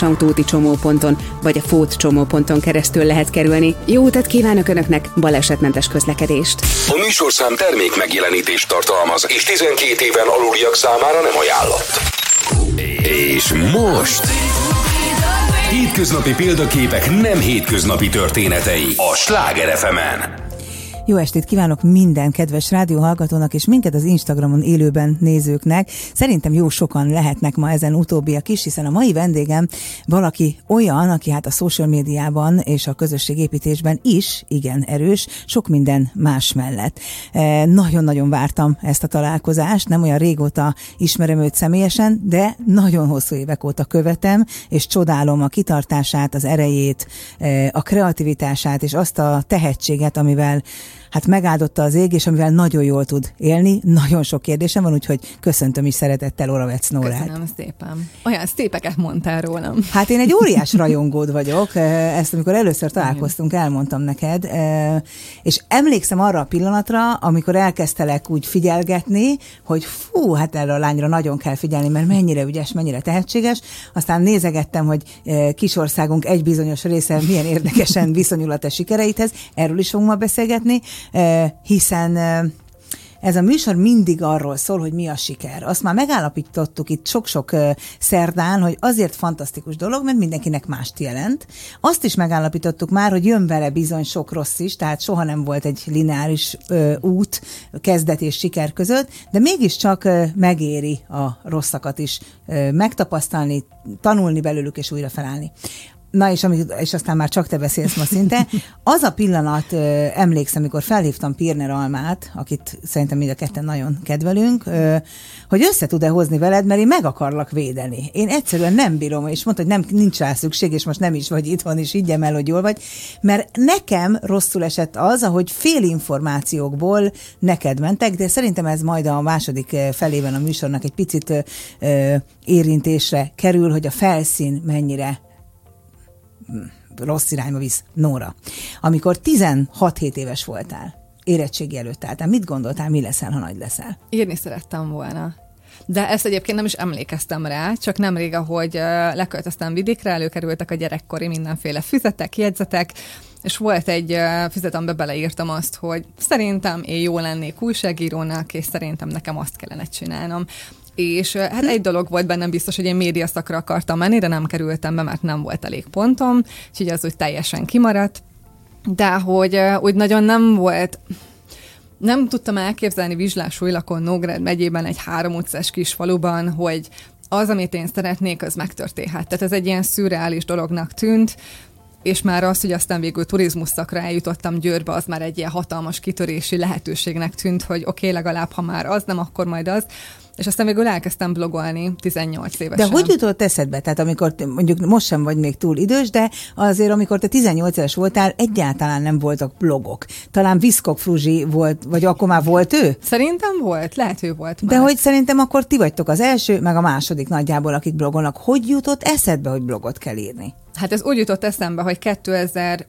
Sanktóti csomóponton vagy a Fót csomóponton keresztül lehet kerülni. Jó utat kívánok Önöknek, balesetmentes közlekedést! A műsorszám termék megjelenítést tartalmaz, és 12 éven aluliak számára nem ajánlott. És most... Hétköznapi példaképek nem hétköznapi történetei a Sláger fm -en. Jó estét kívánok minden kedves rádióhallgatónak és minket az Instagramon élőben nézőknek. Szerintem jó sokan lehetnek ma ezen utóbbiak is, hiszen a mai vendégem valaki olyan, aki hát a social médiában és a közösségépítésben is igen erős, sok minden más mellett. E, nagyon-nagyon vártam ezt a találkozást, nem olyan régóta ismerem őt személyesen, de nagyon hosszú évek óta követem, és csodálom a kitartását, az erejét, e, a kreativitását és azt a tehetséget, amivel hát megáldotta az ég, és amivel nagyon jól tud élni. Nagyon sok kérdésem van, úgyhogy köszöntöm is szeretettel Oravec Nórát. Köszönöm szépen. Olyan szépeket mondtál rólam. Hát én egy óriás rajongód vagyok. Ezt amikor először találkoztunk, elmondtam neked. És emlékszem arra a pillanatra, amikor elkezdtelek úgy figyelgetni, hogy fú, hát erre a lányra nagyon kell figyelni, mert mennyire ügyes, mennyire tehetséges. Aztán nézegettem, hogy kisországunk egy bizonyos része milyen érdekesen viszonyul a te sikereidhez. Erről is fogunk ma beszélgetni hiszen ez a műsor mindig arról szól, hogy mi a siker. Azt már megállapítottuk itt sok-sok szerdán, hogy azért fantasztikus dolog, mert mindenkinek mást jelent. Azt is megállapítottuk már, hogy jön vele bizony sok rossz is, tehát soha nem volt egy lineáris ö, út kezdet és siker között, de mégiscsak ö, megéri a rosszakat is ö, megtapasztalni, tanulni belőlük és újra felállni. Na és, amik, és aztán már csak te beszélsz ma szinte. Az a pillanat, emlékszem, amikor felhívtam Pirner Almát, akit szerintem mind a ketten nagyon kedvelünk, hogy össze tud-e hozni veled, mert én meg akarlak védeni. Én egyszerűen nem bírom, és mondta, hogy nem, nincs rá szükség, és most nem is vagy itthon, és így el, hogy jól vagy, mert nekem rosszul esett az, ahogy fél információkból neked mentek, de szerintem ez majd a második felében a műsornak egy picit érintésre kerül, hogy a felszín mennyire rossz irányba visz Nóra. Amikor 16-7 éves voltál, érettségi előtt álltál, mit gondoltál, mi leszel, ha nagy leszel? Írni szerettem volna. De ezt egyébként nem is emlékeztem rá, csak nemrég, ahogy leköltöztem vidékre, előkerültek a gyerekkori mindenféle füzetek, jegyzetek, és volt egy füzet, amiben beleírtam azt, hogy szerintem én jó lennék újságírónak, és szerintem nekem azt kellene csinálnom. És hát egy dolog volt bennem biztos, hogy én média szakra akartam menni, de nem kerültem be, mert nem volt elég pontom, úgyhogy az úgy teljesen kimaradt. De hogy úgy nagyon nem volt, nem tudtam elképzelni Vizslás Újlakon, Nógrád megyében egy három utcás kis faluban, hogy az, amit én szeretnék, az megtörténhet. Tehát ez egy ilyen szürreális dolognak tűnt, és már az, hogy aztán végül turizmus szakra eljutottam Győrbe, az már egy ilyen hatalmas kitörési lehetőségnek tűnt, hogy oké, okay, legalább ha már az nem, akkor majd az. És aztán végül elkezdtem blogolni 18 évesen. De hogy jutott eszedbe? Tehát amikor mondjuk most sem vagy még túl idős, de azért amikor te 18 éves voltál, egyáltalán nem voltak blogok. Talán Viszkok Fruzsi volt, vagy akkor már volt ő? Szerintem volt, lehet, ő volt már. De hogy szerintem akkor ti vagytok az első, meg a második nagyjából, akik blogolnak. Hogy jutott eszedbe, hogy blogot kell írni? Hát ez úgy jutott eszembe, hogy 2000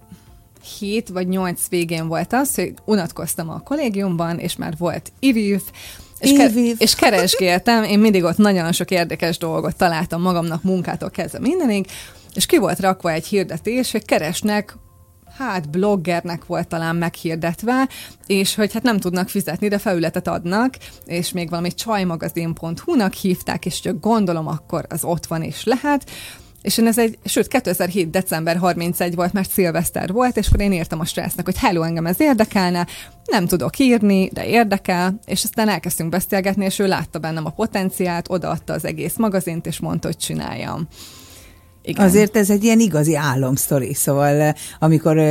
7 vagy 8 végén volt az, hogy unatkoztam a kollégiumban, és már volt IVIV, és, ke- és keresgéltem, én mindig ott nagyon sok érdekes dolgot találtam magamnak munkától kezdve mindenig, és ki volt rakva egy hirdetés, hogy keresnek hát bloggernek volt talán meghirdetve, és hogy hát nem tudnak fizetni, de felületet adnak, és még valami csajmagazin.hu-nak hívták, és csak gondolom akkor az ott van és lehet, és én ez egy, sőt, 2007. december 31 volt, mert szilveszter volt, és akkor én írtam a stressznek, hogy hello, engem ez érdekelne, nem tudok írni, de érdekel, és aztán elkezdtünk beszélgetni, és ő látta bennem a potenciált, odaadta az egész magazint, és mondta, hogy csináljam. Igen. Azért ez egy ilyen igazi álomsztori, szóval eh, amikor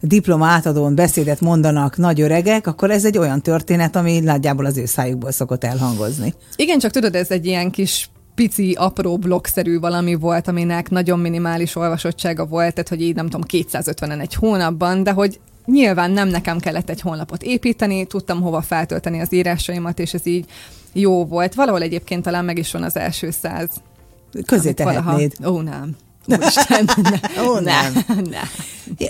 diploma átadón beszédet mondanak nagy öregek, akkor ez egy olyan történet, ami nagyjából az ő szájukból szokott elhangozni. Igen, csak tudod, ez egy ilyen kis pici, apró blogszerű valami volt, aminek nagyon minimális olvasottsága volt, tehát hogy így nem tudom, 250-en egy hónapban, de hogy nyilván nem nekem kellett egy honlapot építeni, tudtam hova feltölteni az írásaimat, és ez így jó volt. Valahol egyébként talán meg is van az első száz. Közé tehetnéd. Ó, nem. Úristen, ne, Ó, ne, nem. ne.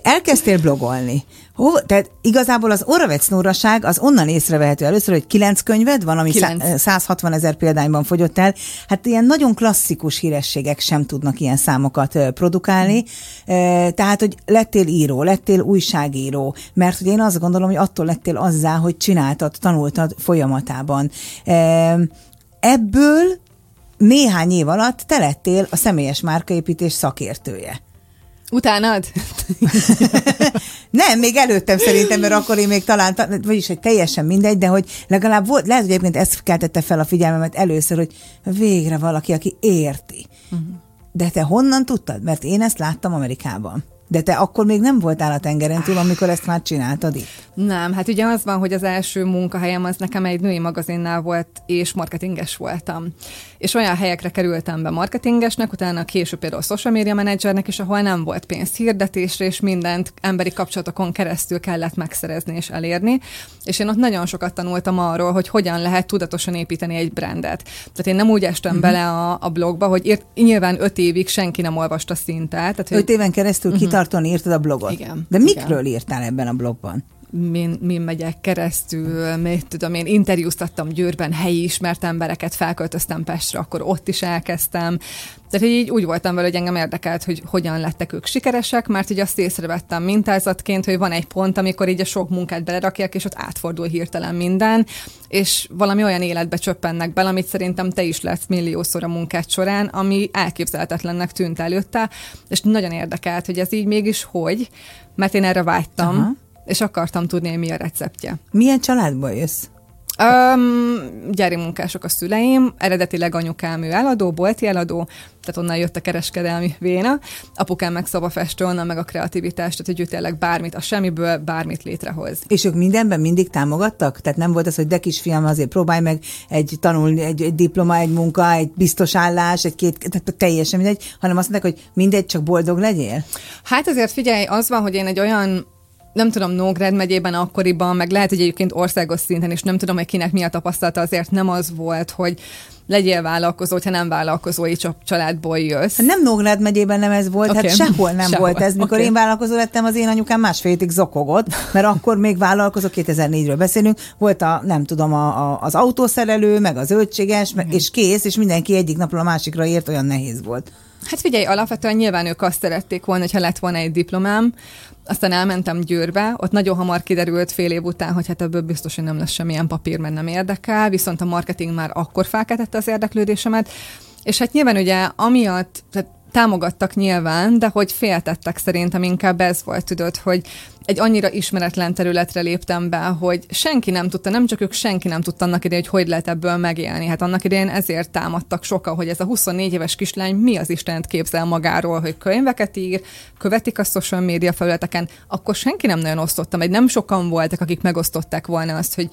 Elkezdtél blogolni. Hova, tehát igazából az Oravec Nóraság az onnan észrevehető először, hogy kilenc könyved van, ami Kilenc. szá- 160 ezer példányban fogyott el. Hát ilyen nagyon klasszikus hírességek sem tudnak ilyen számokat produkálni. Tehát, hogy lettél író, lettél újságíró, mert hogy én azt gondolom, hogy attól lettél azzá, hogy csináltad, tanultad folyamatában. Ebből néhány év alatt te lettél a személyes márkaépítés szakértője. Utánad? Nem, még előttem szerintem, mert akkor én még talán, vagyis, hogy teljesen mindegy, de hogy legalább volt, lehet, hogy egyébként ezt keltette fel a figyelmemet először, hogy végre valaki, aki érti. Uh-huh. De te honnan tudtad? Mert én ezt láttam Amerikában. De te akkor még nem voltál a tengeren túl, amikor ezt már csináltad itt. Nem, hát ugye az van, hogy az első munkahelyem az nekem egy női magazinnál volt, és marketinges voltam. És olyan helyekre kerültem be marketingesnek, utána később például social media managernek is, ahol nem volt pénz hirdetésre, és mindent emberi kapcsolatokon keresztül kellett megszerezni és elérni. És én ott nagyon sokat tanultam arról, hogy hogyan lehet tudatosan építeni egy brandet. Tehát én nem úgy estem uh-huh. bele a, a blogba, hogy írt, nyilván öt évig senki nem olvasta szinte. Tehát, hogy Öt éven keresztül uh-huh. Kitartóan írtad a blogot. Igen, De mikről igen. írtál ebben a blogban? Min, min megyek keresztül, mit tudom én, interjúztattam Győrben helyi ismert embereket, felköltöztem Pestre, akkor ott is elkezdtem. Tehát így úgy voltam vele, hogy engem érdekelt, hogy hogyan lettek ők sikeresek, mert így azt észrevettem mintázatként, hogy van egy pont, amikor így a sok munkát belerakják, és ott átfordul hirtelen minden, és valami olyan életbe csöppennek bele, amit szerintem te is lesz milliószor a munkát során, ami elképzelhetetlennek tűnt előtte, és nagyon érdekelt, hogy ez így mégis hogy, mert én erre vágytam, Aha. És akartam tudni, hogy mi a receptje. Milyen családból jössz? Um, gyári munkások a szüleim, eredetileg anyukám ő eladó, bolti eladó, tehát onnan jött a kereskedelmi véna. Apukám meg szobafestő, onnan meg a kreativitás, tehát hogy ő tényleg bármit, a semmiből bármit létrehoz. És ők mindenben mindig támogattak? Tehát nem volt az, hogy de kisfiam, azért próbálj meg egy tanulni, egy, egy diploma, egy munka, egy biztos állás, egy két, tehát teljesen mindegy, hanem azt mondták, hogy mindegy, csak boldog legyél? Hát azért figyelj, az van, hogy én egy olyan nem tudom, Nógrád megyében akkoriban, meg lehet, hogy egyébként országos szinten is, nem tudom, hogy kinek mi a tapasztalata, azért nem az volt, hogy legyél vállalkozó, hogyha nem vállalkozói csa- családból jössz. Hát nem Nógrád megyében nem ez volt, okay. hát sehol nem Sehol. volt ez. Mikor Oké. én vállalkozó lettem, az én anyukám másfél hétig zokogott, mert akkor még vállalkozó, 2004-ről beszélünk, volt a, nem tudom, a, a, az autószerelő, meg az zöldséges, meg, és kész, és mindenki egyik napról a másikra ért, olyan nehéz volt. Hát figyelj, alapvetően nyilván ők azt szerették volna, hogyha lett volna egy diplomám, aztán elmentem Győrbe, ott nagyon hamar kiderült fél év után, hogy hát ebből biztos, hogy nem lesz semmilyen papír, mert nem érdekel, viszont a marketing már akkor felkeltette az érdeklődésemet, és hát nyilván ugye amiatt, tehát támogattak nyilván, de hogy féltettek szerintem inkább ez volt, tudod, hogy egy annyira ismeretlen területre léptem be, hogy senki nem tudta, nem csak ők, senki nem tudta annak idején, hogy hogy lehet ebből megélni. Hát annak idején ezért támadtak sokan, hogy ez a 24 éves kislány mi az Istent képzel magáról, hogy könyveket ír, követik a social média felületeken, akkor senki nem nagyon osztotta, meg nem sokan voltak, akik megosztották volna azt, hogy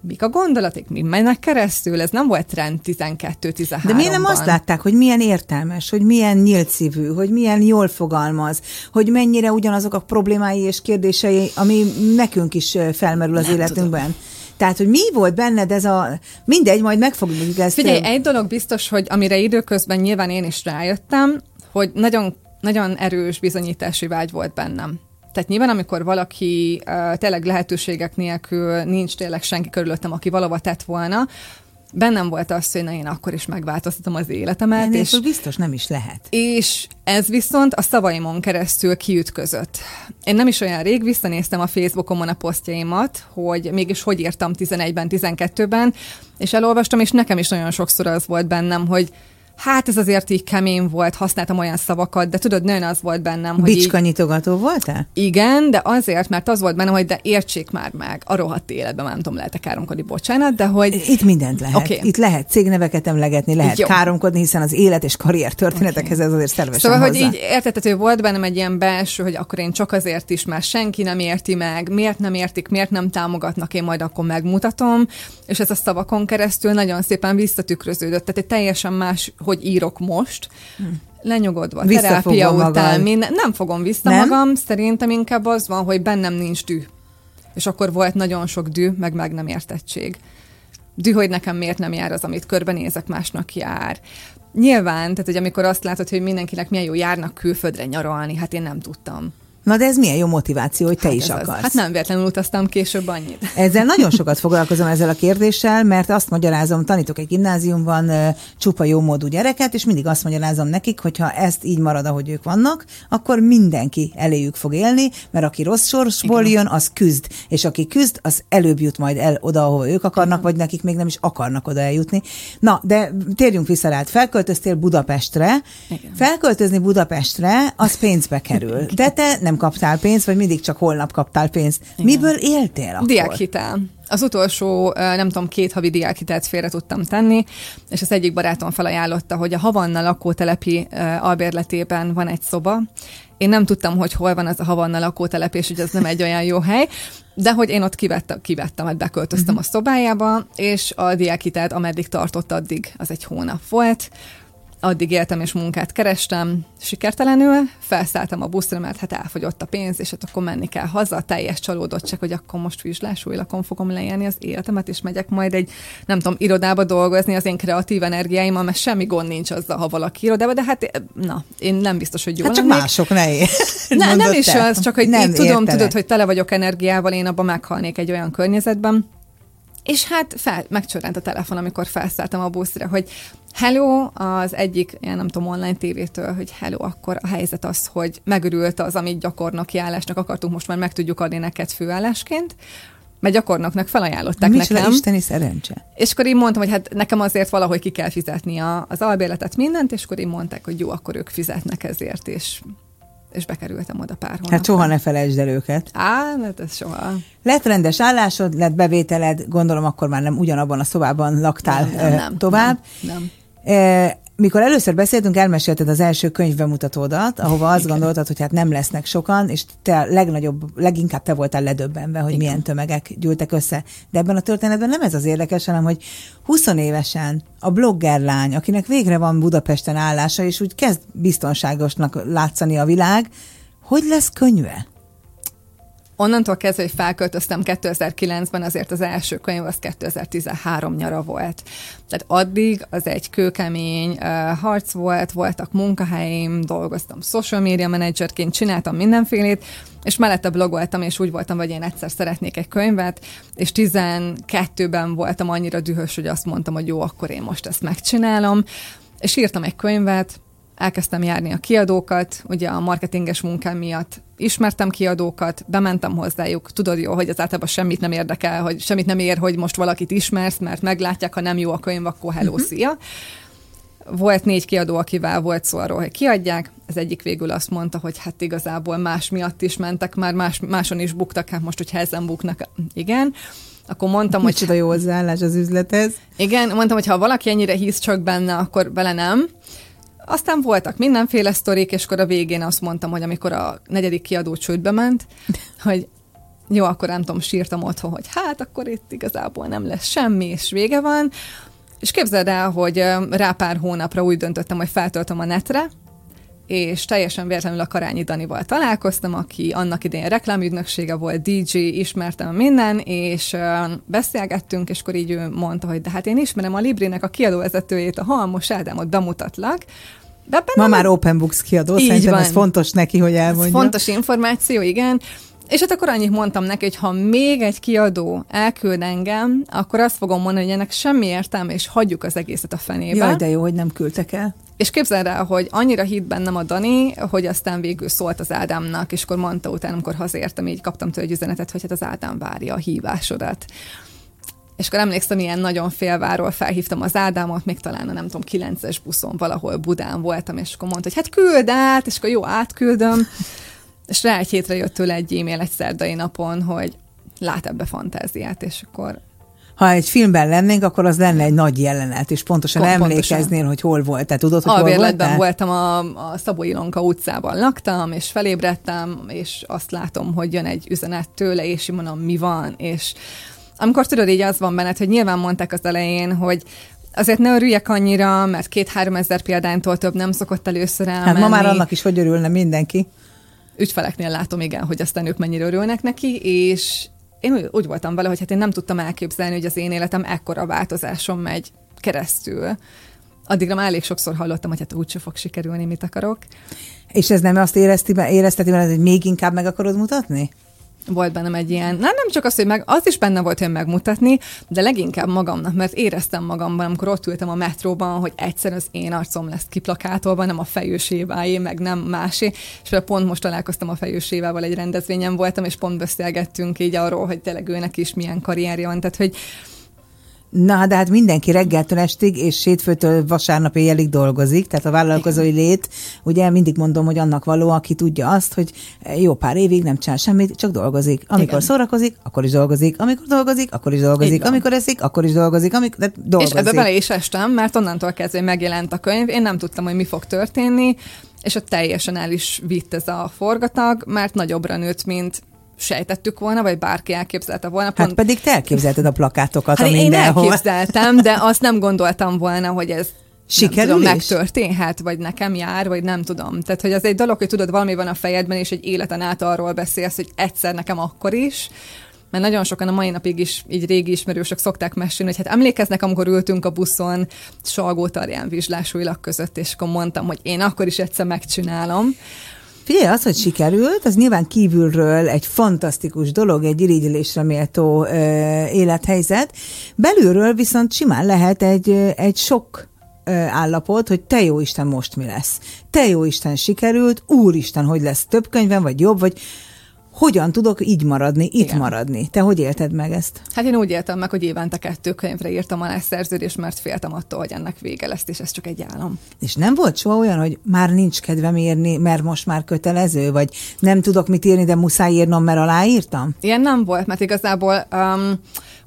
mik a gondolatik, mi mennek keresztül, ez nem volt trend 12-13 De miért nem azt látták, hogy milyen értelmes, hogy milyen nyílt szívű, hogy milyen jól fogalmaz, hogy mennyire ugyanazok a problémái és kérdései, ami nekünk is felmerül az Nem életünkben. Tudom. Tehát, hogy mi volt benned ez a... Mindegy, majd meg fogjuk ezt... Figyelj, egy dolog biztos, hogy amire időközben nyilván én is rájöttem, hogy nagyon, nagyon erős bizonyítási vágy volt bennem. Tehát nyilván, amikor valaki uh, tényleg lehetőségek nélkül nincs tényleg senki körülöttem, aki valahova tett volna, bennem volt az, hogy na én akkor is megváltoztatom az életemet, és, Enélkül biztos nem is lehet. és ez viszont a szavaimon keresztül kiütközött. Én nem is olyan rég visszanéztem a Facebookomon a posztjaimat, hogy mégis hogy írtam 11-ben, 12-ben, és elolvastam, és nekem is nagyon sokszor az volt bennem, hogy hát ez azért így kemény volt, használtam olyan szavakat, de tudod, nagyon az volt bennem, hogy így, Bicska nyitogató voltál? igen, de azért, mert az volt bennem, hogy de értsék már meg a rohadt életben, nem tudom, lehet-e káromkodni, bocsánat, de hogy Itt mindent lehet. Okay. Itt lehet cégneveket emlegetni, lehet Jó. káromkodni, hiszen az élet és karrier történetekhez ez azért szervesen Szóval, hogy hozzá. így értethető volt bennem egy ilyen belső, hogy akkor én csak azért is, mert senki nem érti meg, miért nem értik, miért nem támogatnak, én majd akkor megmutatom, és ez a szavakon keresztül nagyon szépen visszatükröződött. Tehát egy teljesen más, hogy írok most, lenyugodva, Visszafogom terápia magad. után, minden, nem fogom vissza Nem? magam, szerintem inkább az van, hogy bennem nincs dű. És akkor volt nagyon sok dű, meg meg nem értettség. Dű, hogy nekem miért nem jár az, amit körbenézek, másnak jár. nyilván, tehát hogy amikor azt látod, hogy mindenkinek milyen jó járnak külföldre nyaralni, hát én nem tudtam. Na de ez milyen jó motiváció, hogy te hát is akarsz. Az. Hát nem véletlenül utaztam később annyit. Ezzel nagyon sokat foglalkozom ezzel a kérdéssel, mert azt magyarázom, tanítok egy gimnáziumban csupa jó módú gyereket, és mindig azt magyarázom nekik, hogy ha ezt így marad, ahogy ők vannak, akkor mindenki eléjük fog élni, mert aki rossz sorsból Igen. jön, az küzd, és aki küzd, az előbb jut majd el oda, ahova ők akarnak, Igen. vagy nekik még nem is akarnak oda eljutni. Na, de térjünk vissza rá. Felköltöztél Budapestre. Igen. Felköltözni Budapestre, az pénzbe kerül. De te nem kaptál pénzt, vagy mindig csak holnap kaptál pénzt. Igen. Miből éltél akkor? Diákhitel. Az utolsó, nem tudom, két havi diákhitelt félre tudtam tenni, és az egyik barátom felajánlotta, hogy a Havanna lakótelepi albérletében van egy szoba. Én nem tudtam, hogy hol van az a Havanna lakótelep, és hogy ez nem egy olyan jó hely, de hogy én ott kivettem, kivettem, hogy beköltöztem uh-huh. a szobájába, és a diákhitelt, ameddig tartott, addig az egy hónap volt addig éltem és munkát kerestem, sikertelenül, felszálltam a buszra, mert hát elfogyott a pénz, és hát akkor menni kell haza, teljes csalódottság, hogy akkor most vizslásújlakon fogom leélni az életemet, és megyek majd egy, nem tudom, irodába dolgozni az én kreatív energiáimmal, mert semmi gond nincs azzal, ha valaki irodába, de hát na, én nem biztos, hogy jól hát csak lennék. mások ne ne, Nem is te. az, csak hogy nem tudom, tudod, hogy tele vagyok energiával, én abban meghalnék egy olyan környezetben, és hát fel, megcsörrent a telefon, amikor felszálltam a buszra, hogy hello, az egyik, ilyen nem tudom, online tévétől, hogy hello, akkor a helyzet az, hogy megörült az, amit gyakornoki állásnak akartunk, most már meg tudjuk adni neked főállásként, mert gyakornoknak felajánlották Micsoda nekem. isteni szerencse. És akkor én mondtam, hogy hát nekem azért valahogy ki kell fizetni a, az albérletet, mindent, és akkor én mondták, hogy jó, akkor ők fizetnek ezért, és és bekerültem oda pár hónapra. Hát soha ne felejtsd el őket. Á, mert ez soha. Lett rendes állásod, lett bevételed, gondolom akkor már nem ugyanabban a szobában laktál nem, nem, nem, tovább. Nem, nem mikor először beszéltünk, elmesélted az első könyvbemutatódat, ahova azt gondoltad, hogy hát nem lesznek sokan, és te legnagyobb, leginkább te voltál ledöbbenve, hogy Igen. milyen tömegek gyűltek össze. De ebben a történetben nem ez az érdekes, hanem hogy 20 évesen a bloggerlány, akinek végre van Budapesten állása, és úgy kezd biztonságosnak látszani a világ, hogy lesz könyve? Onnantól kezdve, hogy felköltöztem 2009-ben, azért az első könyv az 2013 nyara volt. Tehát addig az egy kőkemény uh, harc volt, voltak munkahelyeim, dolgoztam social media managerként, csináltam mindenfélét, és mellette blogoltam, és úgy voltam, hogy én egyszer szeretnék egy könyvet, és 12-ben voltam annyira dühös, hogy azt mondtam, hogy jó, akkor én most ezt megcsinálom, és írtam egy könyvet, elkezdtem járni a kiadókat, ugye a marketinges munkám miatt ismertem kiadókat, bementem hozzájuk, tudod jó, hogy az általában semmit nem érdekel, hogy semmit nem ér, hogy most valakit ismersz, mert meglátják, ha nem jó a könyv, akkor hello, uh-huh. szia. Volt négy kiadó, akivel volt szó arról, hogy kiadják. Az egyik végül azt mondta, hogy hát igazából más miatt is mentek, már más, máson is buktak, hát most, hogy ezen buknak, igen akkor mondtam, hogy... Micsoda jó hozzáállás az üzlethez. Igen, mondtam, hogy ha valaki ennyire hisz csak benne, akkor bele nem. Aztán voltak mindenféle sztorik, és akkor a végén azt mondtam, hogy amikor a negyedik kiadó csődbe ment, hogy jó, akkor nem tudom, sírtam otthon, hogy hát akkor itt igazából nem lesz semmi, és vége van. És képzeld el, hogy rá pár hónapra úgy döntöttem, hogy feltöltöm a netre, és teljesen véletlenül a Karányi Danival találkoztam, aki annak idején reklámügynöksége volt, DJ, ismertem minden, és beszélgettünk, és akkor így ő mondta, hogy de hát én ismerem a Librinek a kiadóvezetőjét, a Halmos Ádámot bemutatlak, de Ma már Open Books kiadó, így szerintem van. ez fontos neki, hogy elmondja. Ez fontos információ, igen. És hát akkor annyit mondtam neki, hogy ha még egy kiadó elküld engem, akkor azt fogom mondani, hogy ennek semmi értelme, és hagyjuk az egészet a fenébe. Jaj, de jó, hogy nem küldtek el. És képzeld el, hogy annyira hitt bennem a Dani, hogy aztán végül szólt az Ádámnak, és akkor mondta utána, amikor hazértem, így kaptam tőle egy üzenetet, hogy hát az Ádám várja a hívásodat. És akkor emlékszem, ilyen nagyon félváról felhívtam az Ádámot, még talán a nem tudom, kilences buszon valahol Budán voltam, és akkor mondta, hogy hát küld át, és akkor jó, átküldöm. És rá egy hétre jött tőle egy e-mail egy szerdai napon, hogy lát ebbe fantáziát, és akkor ha egy filmben lennénk, akkor az lenne egy nagy jelenet, és pontosan Pont, emlékeznél, pontosan. hogy hol volt. Tehát tudod, hogy hol voltál? voltam, a, a Szabó Ilonka utcában laktam, és felébredtem, és azt látom, hogy jön egy üzenet tőle, és mondom, mi van, és amikor tudod, így az van benned, hogy nyilván mondták az elején, hogy azért ne örüljek annyira, mert két-három ezer példánytól több nem szokott először elmenni. Hát ma már annak is, hogy örülne mindenki. Ügyfeleknél látom, igen, hogy aztán ők mennyire örülnek neki, és én úgy voltam vele, hogy hát én nem tudtam elképzelni, hogy az én életem ekkora változáson megy keresztül addigra már elég sokszor hallottam, hogy hát úgyse fog sikerülni, mit akarok. És ez nem azt érezti, érezteti hogy még inkább meg akarod mutatni? Volt bennem egy ilyen, nem, nem csak az, hogy meg, az is benne volt, hogy megmutatni, de leginkább magamnak, mert éreztem magamban, amikor ott ültem a metróban, hogy egyszer az én arcom lesz kiplakátolva, nem a fejőséváé, meg nem másé. És pont most találkoztam a fejősévával egy rendezvényen voltam, és pont beszélgettünk így arról, hogy tényleg őnek is milyen karrierje van. Tehát, hogy Na, de hát mindenki reggeltől estig, és sétfőtől vasárnap éjjelig dolgozik, tehát a vállalkozói lét, ugye mindig mondom, hogy annak való, aki tudja azt, hogy jó pár évig nem csinál semmit, csak dolgozik. Amikor Igen. szórakozik, akkor is dolgozik, amikor dolgozik, akkor is dolgozik, amikor eszik, akkor is dolgozik, amikor de dolgozik. És ebbe bele is estem, mert onnantól kezdve megjelent a könyv, én nem tudtam, hogy mi fog történni, és ott teljesen el is vitt ez a forgatag, mert nagyobbra nőtt, mint sejtettük volna, vagy bárki elképzelte volna. Hát pont... Hát pedig te elképzelted a plakátokat, hát a én elképzeltem, de azt nem gondoltam volna, hogy ez Sikerül tudom, megtörténhet, vagy nekem jár, vagy nem tudom. Tehát, hogy az egy dolog, hogy tudod, valami van a fejedben, és egy életen át arról beszélsz, hogy egyszer nekem akkor is, mert nagyon sokan a mai napig is így régi ismerősök szokták mesélni, hogy hát emlékeznek, amikor ültünk a buszon Salgó Tarján vizslásújlag között, és akkor mondtam, hogy én akkor is egyszer megcsinálom. Figyelj, az, hogy sikerült, az nyilván kívülről egy fantasztikus dolog, egy irigyelésre méltó ö, élethelyzet. Belülről viszont simán lehet egy, egy sok állapot, hogy te jó Isten, most mi lesz. Te jó Isten, sikerült, úristen, hogy lesz több könyvem, vagy jobb, vagy hogyan tudok így maradni, itt Igen. maradni. Te hogy élted meg ezt? Hát én úgy éltem meg, hogy évente kettő könyvre írtam alá szerződést, mert féltem attól, hogy ennek vége lesz, és ez csak egy álom. És nem volt soha olyan, hogy már nincs kedvem írni, mert most már kötelező, vagy nem tudok mit írni, de muszáj írnom, mert aláírtam? Ilyen nem volt, mert igazából um,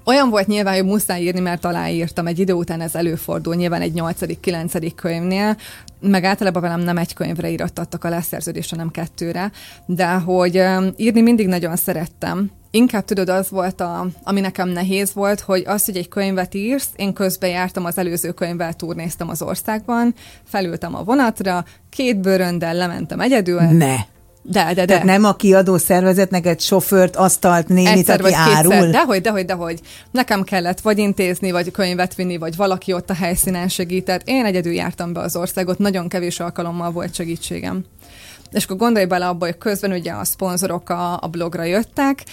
olyan volt nyilván, hogy muszáj írni, mert aláírtam. Egy idő után ez előfordul, nyilván egy 8.-9. könyvnél, meg általában velem nem egy könyvre írattattak a leszerződést, hanem kettőre, de hogy írni mindig nagyon szerettem. Inkább tudod, az volt, a, ami nekem nehéz volt, hogy az, hogy egy könyvet írsz, én közben jártam az előző könyvvel, turnéztem az országban, felültem a vonatra, két bőröndel lementem egyedül. Ne! De, de, de. Tehát nem a kiadó szervezet neked sofőrt, asztalt, nénit, Egyszer aki vagy árul? Kétszer. Dehogy, dehogy, dehogy. Nekem kellett vagy intézni, vagy könyvet vinni, vagy valaki ott a helyszínen segített. Én egyedül jártam be az országot, nagyon kevés alkalommal volt segítségem. És akkor gondolj bele abba, hogy közben ugye a szponzorok a, a blogra jöttek,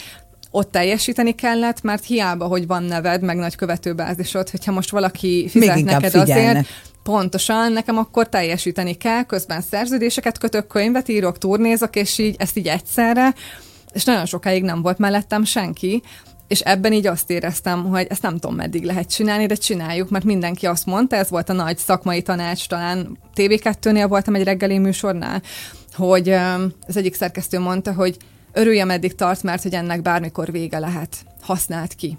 ott teljesíteni kellett, mert hiába, hogy van neved, meg nagy követőbázisod, hogyha most valaki fizet neked figyelnek. azért, Pontosan, nekem akkor teljesíteni kell, közben szerződéseket kötök, könyvet írok, turnézok, és így ezt így egyszerre, és nagyon sokáig nem volt mellettem senki, és ebben így azt éreztem, hogy ezt nem tudom meddig lehet csinálni, de csináljuk, mert mindenki azt mondta, ez volt a nagy szakmai tanács, talán TV2-nél voltam egy reggeli műsornál, hogy az egyik szerkesztő mondta, hogy örülj, ameddig tart, mert hogy ennek bármikor vége lehet. Használt ki.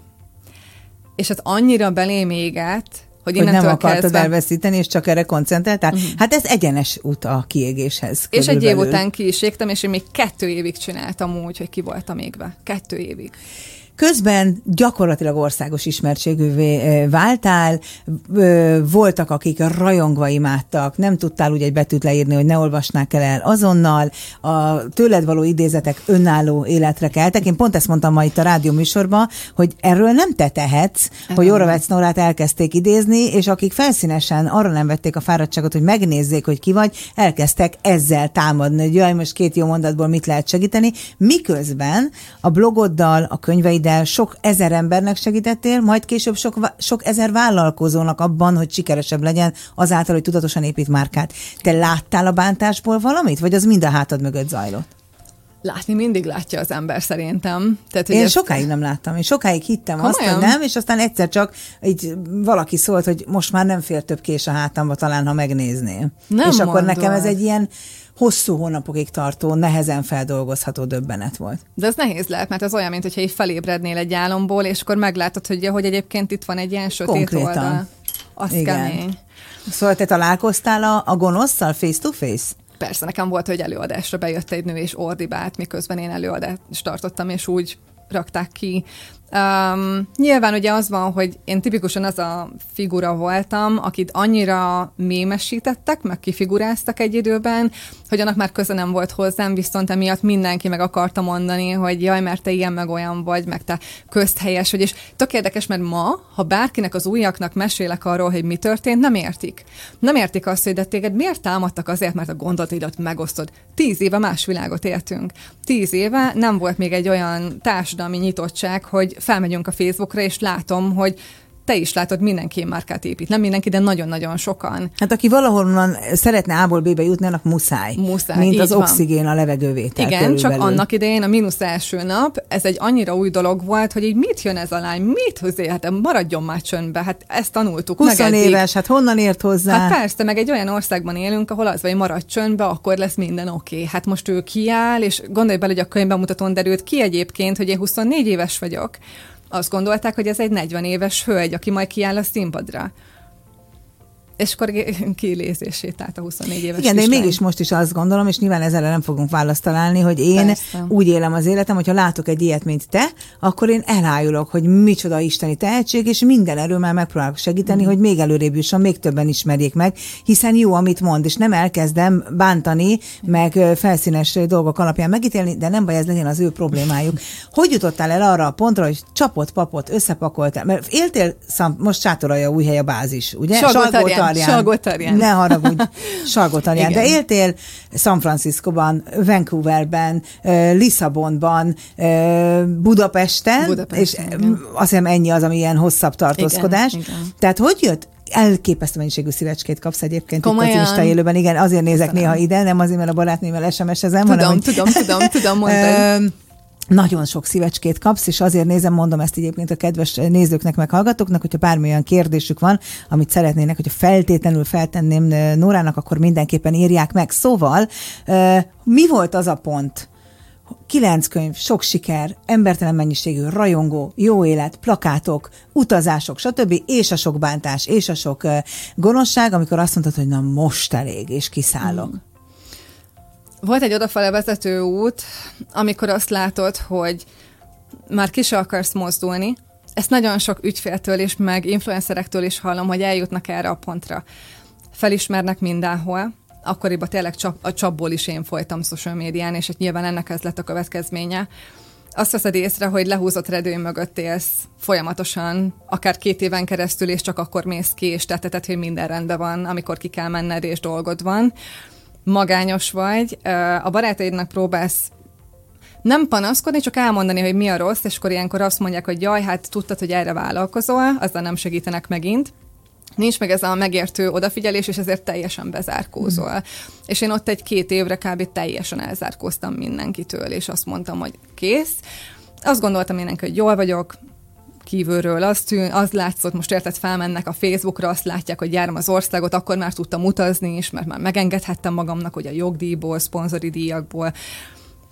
És ez annyira belém égett, hogy, hogy nem akartad kezdve... elveszíteni, és csak erre koncentráltál. Uh-huh. Hát ez egyenes út a kiégéshez. És egy év után ki is égtem, és én még kettő évig csináltam úgy, hogy ki voltam égve. Kettő évig. Közben gyakorlatilag országos ismertségűvé váltál, voltak, akik rajongva imádtak, nem tudtál úgy egy betűt leírni, hogy ne olvasnák el, el azonnal, a tőled való idézetek önálló életre keltek. Én pont ezt mondtam ma itt a rádió műsorban, hogy erről nem te tehetsz, uh-huh. hogy Oravec Norát elkezdték idézni, és akik felszínesen arra nem vették a fáradtságot, hogy megnézzék, hogy ki vagy, elkezdtek ezzel támadni, hogy jaj, most két jó mondatból mit lehet segíteni, miközben a blogoddal, a könyveiddel, el, sok ezer embernek segítettél, majd később sok, sok ezer vállalkozónak abban, hogy sikeresebb legyen azáltal, hogy tudatosan épít márkát. Te láttál a bántásból valamit, vagy az mind a hátad mögött zajlott? Látni mindig látja az ember szerintem. Tehát, hogy Én ezt... sokáig nem láttam. Én sokáig hittem Komolyan? azt, hogy nem, és aztán egyszer csak így valaki szólt, hogy most már nem fér több kés a hátamba, talán ha megnézném. Nem és mondod. akkor nekem ez egy ilyen hosszú hónapokig tartó, nehezen feldolgozható döbbenet volt. De ez nehéz lehet, mert ez olyan, mint hogyha így felébrednél egy álomból, és akkor meglátod, hogy, hogy egyébként itt van egy ilyen sötét Konkrétan. oldal. Az Igen. kemény. Szóval te találkoztál a, a gonoszszal face-to-face? Persze, nekem volt, hogy előadásra bejött egy nő és ordibált, miközben én előadást tartottam, és úgy rakták ki Um, nyilván ugye az van, hogy én tipikusan az a figura voltam, akit annyira mémesítettek, meg kifiguráztak egy időben, hogy annak már köze nem volt hozzám, viszont emiatt mindenki meg akarta mondani, hogy jaj, mert te ilyen meg olyan vagy, meg te közthelyes vagy, és tök érdekes, mert ma, ha bárkinek az újaknak mesélek arról, hogy mi történt, nem értik. Nem értik azt, hogy de téged miért támadtak azért, mert a gondolataidat megosztod. Tíz éve más világot éltünk. Tíz éve nem volt még egy olyan társadalmi nyitottság, hogy felmegyünk a Facebookra, és látom, hogy te is látod, mindenki márkát épít. Nem mindenki, de nagyon-nagyon sokan. Hát aki valahonnan szeretne A-ból B-be jutni, annak muszáj. Muszáj, Mint az van. oxigén a levegővétel. Igen, körülbelül. csak annak idején a mínusz első nap, ez egy annyira új dolog volt, hogy így mit jön ez a lány, mit hozzá, hát maradjon már csöndbe, hát ezt tanultuk 20 meg eddig. éves, hát honnan ért hozzá? Hát persze, meg egy olyan országban élünk, ahol az vagy maradj csöndbe, akkor lesz minden oké. Okay. Hát most ő kiáll, és gondolj bele, hogy a könyvbemutatón derült ki egyébként, hogy én 24 éves vagyok. Azt gondolták, hogy ez egy 40 éves hölgy, aki majd kiáll a színpadra. És akkor kilézését át a 24 éves Igen, de én kislány. mégis most is azt gondolom, és nyilván ezzel nem fogunk választ találni, hogy én Persze. úgy élem az életem, hogyha látok egy ilyet, mint te, akkor én elájulok, hogy micsoda isteni tehetség, és minden erőmmel megpróbálok segíteni, Mm. hogy még előrébb jusson, még többen ismerjék meg, hiszen jó, amit mond, és nem elkezdem bántani, meg felszínes dolgok alapján megítélni, de nem baj, ez legyen az ő problémájuk. Hogy jutottál el arra a pontra, hogy csapott, papot, összepakoltál? Mert éltél, szám, most sátoralja új hely a bázis, ugye? Salgótarján. Salgótarján. Salgótarján. Ne haragudj, Salgótarján. De Igen. éltél San Franciscoban, Vancouverben, Lisszabonban, Budapesten, Budapesten, és igen. azt hiszem ennyi az, ami ilyen hosszabb tartózkodás. Igen, igen. Tehát hogy jött? Elképesztő mennyiségű szívecskét kapsz egyébként itt Komolyan? az Insta élőben. Igen, azért nézek Köszönöm. néha ide, nem azért, mert a barátnőmmel SMS-ezem, hanem, Tudom, hogy tudom, tudom, tudom, mondani. Nagyon sok szívecskét kapsz, és azért nézem, mondom ezt egyébként a kedves nézőknek, meg hallgatóknak, hogyha bármilyen kérdésük van, amit szeretnének, hogyha feltétlenül feltenném ö, Nórának, akkor mindenképpen írják meg. Szóval, ö, mi volt az a pont, Kilenc könyv, sok siker, embertelen mennyiségű rajongó, jó élet, plakátok, utazások, stb. és a sok bántás, és a sok ö, gonoszság, amikor azt mondtad, hogy na most elég, és kiszállok. Volt egy odafele vezető út, amikor azt látod, hogy már ki se akarsz mozdulni. Ezt nagyon sok ügyféltől és meg influencerektől is hallom, hogy eljutnak erre a pontra. Felismernek mindenhol, akkoriban tényleg csap, a csapból is én folytam social médián, és hát nyilván ennek ez lett a következménye. Azt veszed észre, hogy lehúzott redő mögött élsz folyamatosan, akár két éven keresztül, és csak akkor mész ki, és tetteted, hogy minden rendben van, amikor ki kell menned, és dolgod van. Magányos vagy, a barátaidnak próbálsz nem panaszkodni, csak elmondani, hogy mi a rossz, és akkor ilyenkor azt mondják, hogy jaj, hát tudtad, hogy erre vállalkozol, azzal nem segítenek megint. Nincs meg ez a megértő odafigyelés, és ezért teljesen bezárkózol. Mm. És én ott egy-két évre kb. teljesen elzárkóztam mindenkitől, és azt mondtam, hogy kész. Azt gondoltam mindenki, hogy jól vagyok, kívülről. Az, tűn, az látszott, most érted, felmennek a Facebookra, azt látják, hogy járom az országot, akkor már tudtam utazni is, mert már megengedhettem magamnak, hogy a jogdíjból, szponzori díjakból,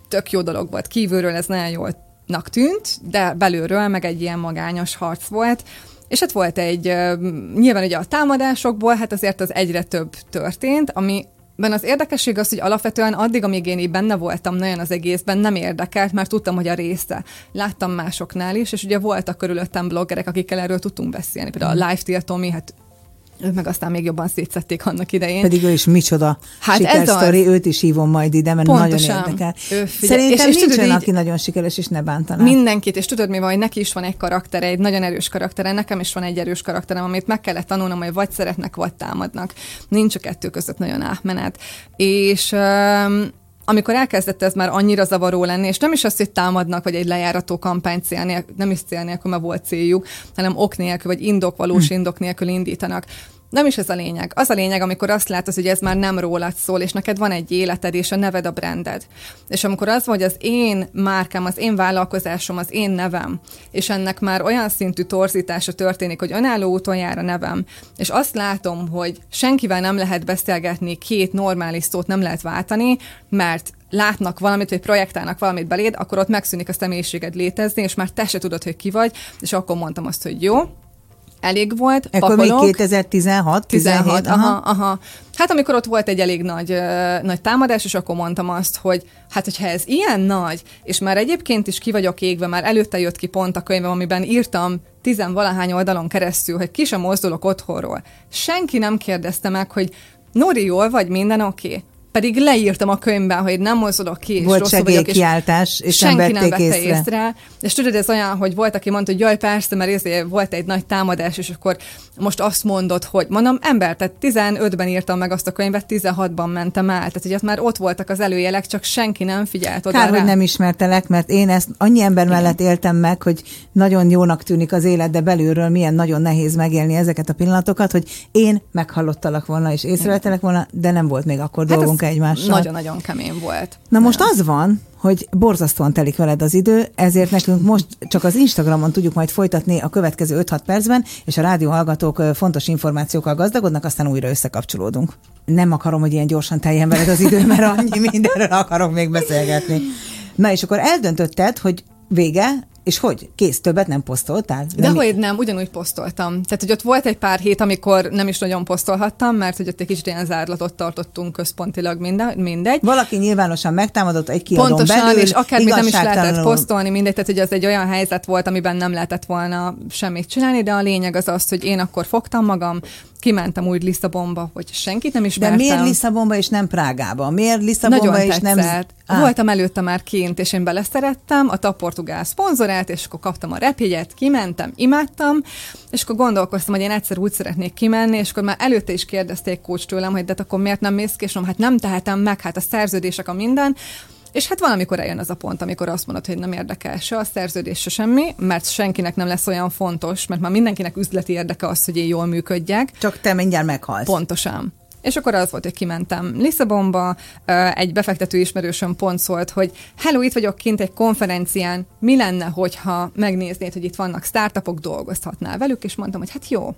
tök jó dolog volt. Kívülről, ez nagyon jólnak tűnt, de belülről meg egy ilyen magányos harc volt, és hát volt egy, nyilván ugye a támadásokból, hát azért az egyre több történt, ami Ben az érdekesség az, hogy alapvetően addig, amíg én így benne voltam nagyon az egészben, nem érdekelt, mert tudtam, hogy a része. Láttam másoknál is, és ugye voltak körülöttem bloggerek, akikkel erről tudtunk beszélni. Például a Live Tia Tomi, hát ők meg aztán még jobban szétszették annak idején. Pedig ő is micsoda Hát sikersztori, az. őt is hívom majd ide, mert Pontosan. nagyon érdekel. Ő figyel- Szerintem és- és nincs tudod, így- aki nagyon sikeres, és ne bántaná. Mindenkit, és tudod mi van, hogy neki is van egy karaktere, egy nagyon erős karaktere, nekem is van egy erős karakterem, amit meg kellett tanulnom, hogy vagy szeretnek, vagy támadnak. Nincs a kettő között nagyon átmenet. És um, amikor elkezdett ez már annyira zavaró lenni, és nem is az, hogy támadnak, vagy egy lejárató kampány cél nélkül, nem is cél nélkül, mert volt céljuk, hanem ok nélkül, vagy indok, valós indok nélkül indítanak. Nem is ez a lényeg. Az a lényeg, amikor azt látod, hogy ez már nem rólad szól, és neked van egy életed, és a neved a branded. És amikor az van, hogy az én márkám, az én vállalkozásom, az én nevem, és ennek már olyan szintű torzítása történik, hogy önálló úton jár a nevem, és azt látom, hogy senkivel nem lehet beszélgetni, két normális szót nem lehet váltani, mert látnak valamit, vagy projektálnak valamit beléd, akkor ott megszűnik a személyiséged létezni, és már te se tudod, hogy ki vagy, és akkor mondtam azt, hogy jó, elég volt. Ekkor pakolok. még 2016, 16, 17, aha, aha. Hát amikor ott volt egy elég nagy, ö, nagy támadás, és akkor mondtam azt, hogy hát hogyha ez ilyen nagy, és már egyébként is ki vagyok égve, már előtte jött ki pont a könyvem, amiben írtam tizenvalahány oldalon keresztül, hogy ki sem mozdulok otthonról. Senki nem kérdezte meg, hogy Nori, jól vagy, minden oké? Okay? Pedig leírtam a könyvben, hogy nem mozdulok ki, és Volt rosszul vagyok, és és senki nem nem vette észre. észre. És tudod, ez olyan, hogy volt, aki mondta, hogy jaj, persze, mert ezért volt egy nagy támadás, és akkor most azt mondod, hogy mondom, ember, tehát 15-ben írtam meg azt a könyvet, 16-ban mentem el. Tehát, hogy ott már ott voltak az előjelek, csak senki nem figyelt oda Kár, rá. hogy nem ismertelek, mert én ezt annyi ember mellett éltem meg, hogy nagyon jónak tűnik az élet, de belülről milyen nagyon nehéz megélni ezeket a pillanatokat, hogy én meghallottalak volna és észrevettelek volna, de nem volt még akkor hát dolgunk ez egymással. Nagyon-nagyon kemény volt. Na most az van, hogy borzasztóan telik veled az idő, ezért nekünk most csak az Instagramon tudjuk majd folytatni a következő 5-6 percben, és a rádió hallgatók ö, fontos információkkal gazdagodnak, aztán újra összekapcsolódunk. Nem akarom, hogy ilyen gyorsan teljen veled az idő, mert annyi mindenről akarok még beszélgetni. Na és akkor eldöntötted, hogy vége, és hogy? Kész, többet nem posztoltál? De hogy nem, ugyanúgy posztoltam. Tehát, hogy ott volt egy pár hét, amikor nem is nagyon posztolhattam, mert hogy ott egy kicsit ilyen zárlatot tartottunk központilag minden, mindegy. Valaki nyilvánosan megtámadott egy kiadón Pontosan, belül, és akármit nem is lehetett posztolni, mindegy, tehát hogy az egy olyan helyzet volt, amiben nem lehetett volna semmit csinálni, de a lényeg az az, hogy én akkor fogtam magam, kimentem úgy Lisszabonba, hogy senkit nem De ismertem. miért Lisszabonba és nem Prágába? Miért Lisszabonba Nagyon és tetszett. nem... Ah. Voltam előtte már kint, és én beleszerettem a TAP Portugál szponzorát, és akkor kaptam a repjegyet, kimentem, imádtam, és akkor gondolkoztam, hogy én egyszer úgy szeretnék kimenni, és akkor már előtte is kérdezték coach tőlem, hogy de hát akkor miért nem mész ki, és mondom, hát nem tehetem meg, hát a szerződések a minden, és hát valamikor eljön az a pont, amikor azt mondod, hogy nem érdekel se a szerződés, se semmi, mert senkinek nem lesz olyan fontos, mert már mindenkinek üzleti érdeke az, hogy én jól működjek. Csak te mindjárt meghalsz. Pontosan. És akkor az volt, hogy kimentem Lisszabonba, egy befektető ismerősöm pont szólt, hogy hello, itt vagyok kint egy konferencián, mi lenne, hogyha megnéznéd, hogy itt vannak startupok, dolgozhatnál velük, és mondtam, hogy hát jó.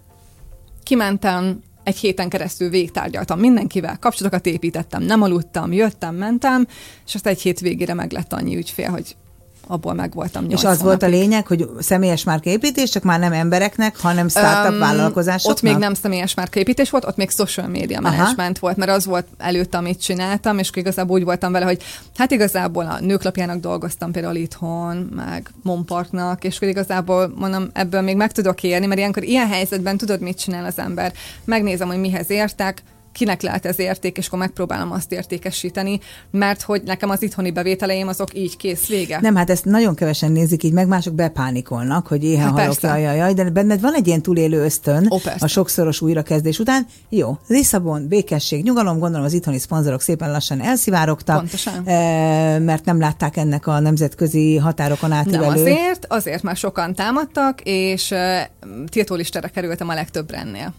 Kimentem, egy héten keresztül végtárgyaltam mindenkivel, kapcsolatokat építettem, nem aludtam, jöttem, mentem, és azt egy hét végére meg lett annyi ügyfél, hogy abból meg voltam És nyolc az volt a lényeg, hogy személyes márkaépítés, csak már nem embereknek, hanem startup Öm, vállalkozásoknak? Ott még nem személyes márkaépítés volt, ott még social media Aha. management volt, mert az volt előtt, amit csináltam, és igazából úgy voltam vele, hogy hát igazából a nőklapjának dolgoztam például itthon, meg Mompartnak, és igazából mondom, ebből még meg tudok érni, mert ilyenkor ilyen helyzetben tudod, mit csinál az ember. Megnézem, hogy mihez értek, kinek lehet ez érték, és akkor megpróbálom azt értékesíteni, mert hogy nekem az itthoni bevételeim azok így kész vége. Nem, hát ezt nagyon kevesen nézik így, meg mások bepánikolnak, hogy éhen Hát halok, jaj, jaj, de benned van egy ilyen túlélő ösztön Ó, persze. a sokszoros újrakezdés után. Jó, Lisszabon, békesség, nyugalom, gondolom az itthoni szponzorok szépen lassan elszivárogtak, Pontosan. eh, mert nem látták ennek a nemzetközi határokon Nem átívelő. azért, azért már sokan támadtak, és uh, tiltólistára kerültem a legtöbb rennél.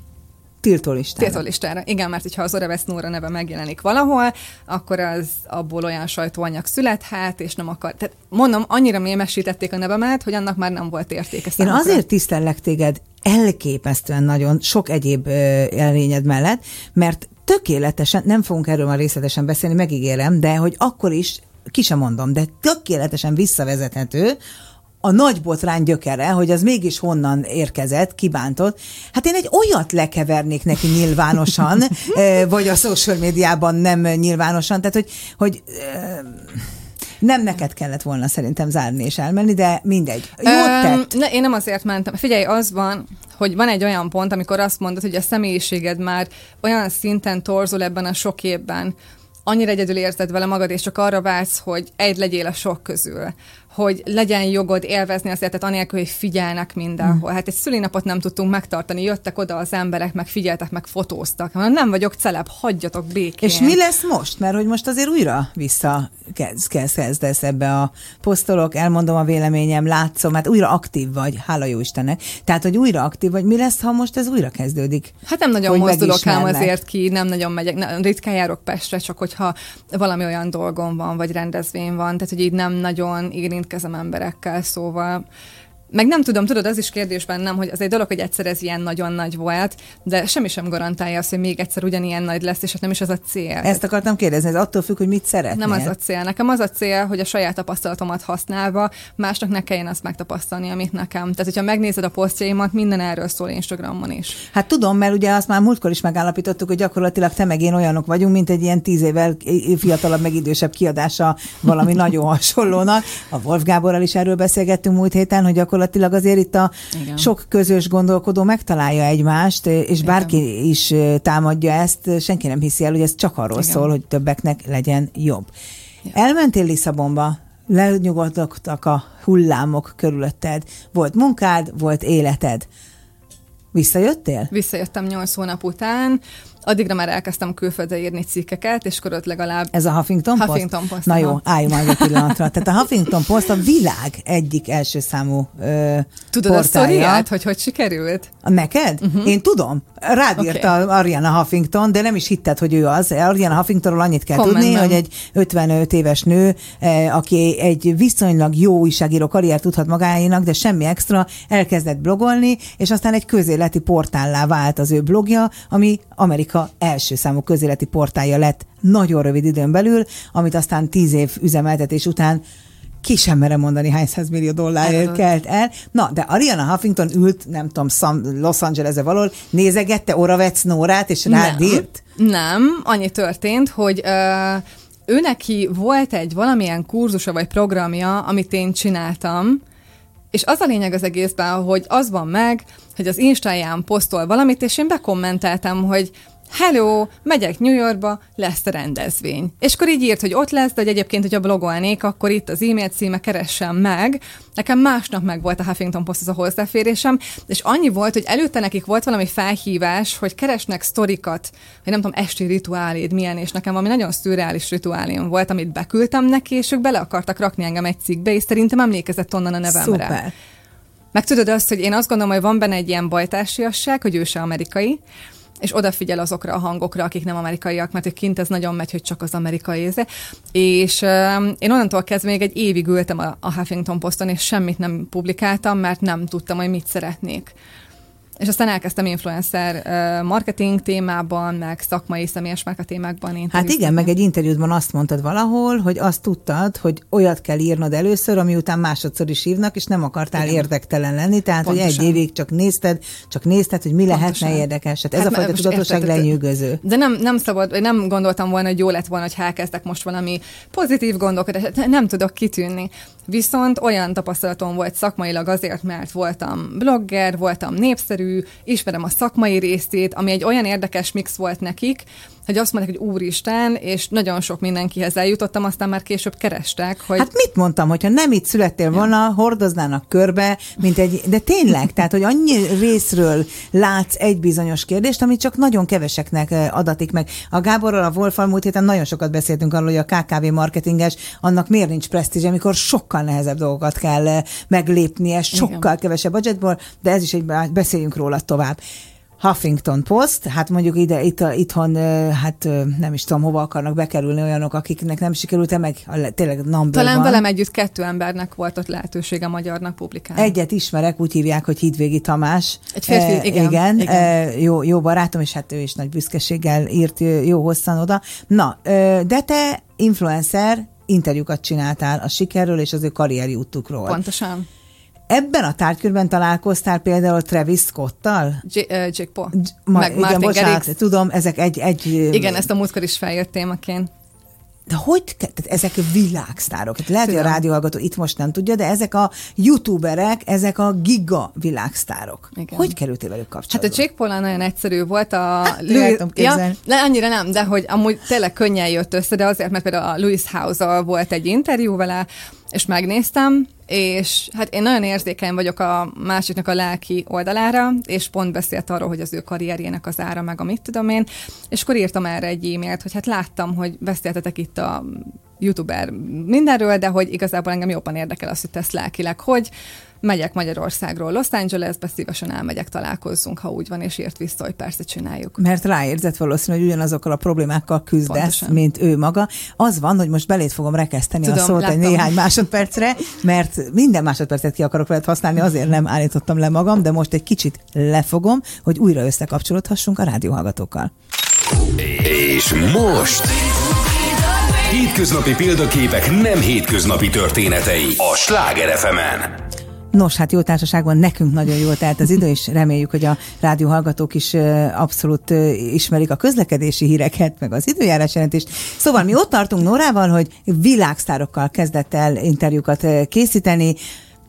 Tiltólistára. Tiltólistára. Igen, mert hogyha az Oreves Nóra neve megjelenik valahol, akkor az abból olyan sajtóanyag születhet, és nem akar. Tehát mondom, annyira mémesítették a nevemet, hogy annak már nem volt értéke Én számukra. azért tisztellek téged elképesztően nagyon sok egyéb elvényed mellett, mert tökéletesen, nem fogunk erről már részletesen beszélni, megígérem, de hogy akkor is, ki sem mondom, de tökéletesen visszavezethető a nagy botrány gyökere, hogy az mégis honnan érkezett, kibántott. Hát én egy olyat lekevernék neki nyilvánosan, vagy a social médiában nem nyilvánosan, tehát hogy, hogy nem neked kellett volna szerintem zárni és elmenni, de mindegy. Jót tett. ne, én nem azért mentem. Figyelj, az van, hogy van egy olyan pont, amikor azt mondod, hogy a személyiséged már olyan szinten torzul ebben a sok évben, annyira egyedül érzed vele magad, és csak arra vágysz, hogy egy legyél a sok közül hogy legyen jogod élvezni az életet, anélkül, hogy figyelnek mindenhol. Hát egy szülinapot nem tudtunk megtartani, jöttek oda az emberek, meg figyeltek, meg fotóztak. Mondom, Nem vagyok celeb, hagyjatok békén. És mi lesz most? Mert hogy most azért újra vissza kezd, kezd, kezdesz ebbe a posztolok, elmondom a véleményem, látszom, hát újra aktív vagy, hála jó Istennek. Tehát, hogy újra aktív vagy, mi lesz, ha most ez újra kezdődik? Hát nem nagyon Hogy mozdulok ám azért ki, nem nagyon megyek, ne, ritkán járok Pestre, csak hogyha valami olyan dolgom van, vagy rendezvény van, tehát hogy így nem nagyon érintkezem emberekkel, szóval meg nem tudom, tudod, az is kérdés bennem, hogy az egy dolog, hogy egyszer ez ilyen nagyon nagy volt, de semmi sem garantálja azt, hogy még egyszer ugyanilyen nagy lesz, és hát nem is az a cél. Ezt akartam kérdezni, ez attól függ, hogy mit szeretnél. Nem az a cél. Nekem az a cél, hogy a saját tapasztalatomat használva másnak ne kelljen azt megtapasztalni, amit nekem. Tehát, hogyha megnézed a posztjaimat, minden erről szól Instagramon is. Hát tudom, mert ugye azt már múltkor is megállapítottuk, hogy gyakorlatilag te meg én olyanok vagyunk, mint egy ilyen tíz évvel fiatalabb, meg idősebb kiadása valami nagyon hasonlónak. A Wolf Gáborral is erről beszélgettünk múlt héten, hogy gyakorlatilag azért itt a Igen. sok közös gondolkodó megtalálja egymást, és Igen. bárki is támadja ezt, senki nem hiszi el, hogy ez csak arról Igen. szól, hogy többeknek legyen jobb. Ja. Elmentél Lisszabonba, lenyugodtak a hullámok körülötted. Volt munkád, volt életed. Visszajöttél? Visszajöttem nyolc hónap után. Addigra már elkezdtem külföldre írni cikkeket, és akkor ott legalább... Ez a Huffington Post? Huffington Post. Na jó, álljunk már egy pillanatra. Tehát a Huffington Post a világ egyik első számú ö, Tudod portálja. a sztoriát, hogy hogy sikerült? Neked? Uh-huh. Én tudom. Rád okay. írta Ariana Huffington, de nem is hitted, hogy ő az. Ariana Huffingtonról annyit kell Kommentben. tudni, hogy egy 55 éves nő, aki egy viszonylag jó újságíró karriert tudhat magáénak, de semmi extra, elkezdett blogolni, és aztán egy közéleti portállá vált az ő blogja, ami Amerika Amerika első számú közéleti portálja lett nagyon rövid időn belül, amit aztán tíz év üzemeltetés után ki sem merem mondani, hány millió dollárért kelt el. Na, de Ariana Huffington ült, nem tudom, Los Angeles-e valahol, nézegette Oravec Nórát, és rád írt? Nem, annyi történt, hogy uh, ő neki volt egy valamilyen kurzusa vagy programja, amit én csináltam, és az a lényeg az egészben, hogy az van meg, hogy az Instáján posztol valamit, és én bekommenteltem, hogy hello, megyek New Yorkba, lesz a rendezvény. És akkor így írt, hogy ott lesz, de hogy egyébként, hogyha blogolnék, akkor itt az e-mail címe keressem meg. Nekem másnap meg volt a Huffington Post az a hozzáférésem, és annyi volt, hogy előtte nekik volt valami felhívás, hogy keresnek sztorikat, hogy nem tudom, esti rituáléd milyen, és nekem valami nagyon szürreális rituálém volt, amit beküldtem neki, és ők bele akartak rakni engem egy cikkbe, és szerintem emlékezett onnan a nevemre. Szuper. Meg tudod azt, hogy én azt gondolom, hogy van benne egy ilyen bajtársiasság, hogy ő se amerikai, és odafigyel azokra a hangokra, akik nem amerikaiak, mert kint ez nagyon megy, hogy csak az amerikai éze. És uh, én onnantól kezdve még egy évig ültem a, a Huffington Poston, és semmit nem publikáltam, mert nem tudtam, hogy mit szeretnék. És aztán elkezdtem influencer marketing témában, meg szakmai személyes márka témákban. Hát igen, meg egy interjútban azt mondtad valahol, hogy azt tudtad, hogy olyat kell írnod először, ami után másodszor is hívnak, és nem akartál igen. érdektelen lenni, tehát Pontosan. hogy egy évig csak nézted, csak nézted, hogy mi Pontosan. lehetne érdekes. Hát ez hát a fajta tudatosság lenyűgöző. De nem, nem szabad, vagy nem gondoltam volna, hogy jó lett volna, hogy elkezdek most valami pozitív gondolkodást, nem tudok kitűnni. Viszont olyan tapasztalatom volt szakmailag azért, mert voltam blogger, voltam népszerű, ismerem a szakmai részét, ami egy olyan érdekes mix volt nekik, hogy azt mondták, hogy úristen, és nagyon sok mindenkihez eljutottam, aztán már később kerestek, hogy... Hát mit mondtam, hogyha nem itt születtél volna, ja. hordoznának körbe, mint egy... De tényleg, tehát, hogy annyi részről látsz egy bizonyos kérdést, amit csak nagyon keveseknek adatik meg. A Gáborral, a Wolfal múlt héten nagyon sokat beszéltünk arról, hogy a KKV marketinges, annak miért nincs presztízs, amikor sokkal nehezebb dolgokat kell eh, meglépnie, sokkal Igen. kevesebb budgetból, de ez is egy, beszéljünk róla tovább. Huffington Post, hát mondjuk ide, itt, itthon, hát nem is tudom, hova akarnak bekerülni olyanok, akiknek nem sikerült, meg a, tényleg number Talán van. velem együtt kettő embernek volt ott lehetősége magyarnak publikálni. Egyet ismerek, úgy hívják, hogy Hidvégi Tamás. Egy férfi, e, igen. igen, igen. E, jó, jó barátom, és hát ő is nagy büszkeséggel írt jó hosszan oda. Na, de te influencer interjúkat csináltál a sikerről és az ő karrieri útukról. Pontosan. Ebben a tárgykörben találkoztál például Travis Scott-tal? J- uh, Jake Paul. J- ma, Meg igen, Martin bocsánat, Garrix. tudom, ezek egy, egy... Igen, ezt a múltkor is feljött témaként. De hogy, tehát ezek világsztárok, hát lehet, Tudom. hogy a rádióhallgató itt most nem tudja, de ezek a youtuberek, ezek a giga világsztárok. Igen. Hogy kerültél velük kapcsolatba? Hát a Jake Paul nagyon egyszerű volt. A hát, Louis... ja, de annyira nem, de hogy amúgy tényleg könnyen jött össze, de azért, mert például a Louis house volt egy interjú vele, és megnéztem, és hát én nagyon érzékeny vagyok a másiknak a lelki oldalára, és pont beszélt arról, hogy az ő karrierjének az ára, meg a mit tudom én, és akkor írtam erre egy e-mailt, hogy hát láttam, hogy beszéltetek itt a youtuber mindenről, de hogy igazából engem jobban érdekel az, hogy tesz lelkileg, hogy megyek Magyarországról Los Angelesbe, szívesen elmegyek, találkozzunk, ha úgy van, és írt vissza, hogy persze csináljuk. Mert ráérzett valószínű, hogy ugyanazokkal a problémákkal küzdesz, Pontosan. mint ő maga. Az van, hogy most belét fogom rekeszteni Tudom, a szót láttam. egy néhány másodpercre, mert minden másodpercet ki akarok veled használni, azért nem állítottam le magam, de most egy kicsit lefogom, hogy újra összekapcsolódhassunk a rádióhallgatókkal. És most... Hétköznapi példaképek nem hétköznapi történetei a Sláger fm Nos, hát jó társaságban nekünk nagyon jól telt az idő, és reméljük, hogy a rádió hallgatók is abszolút ismerik a közlekedési híreket, meg az időjárás jelentést. Szóval mi ott tartunk Norával, hogy világsztárokkal kezdett el interjúkat készíteni,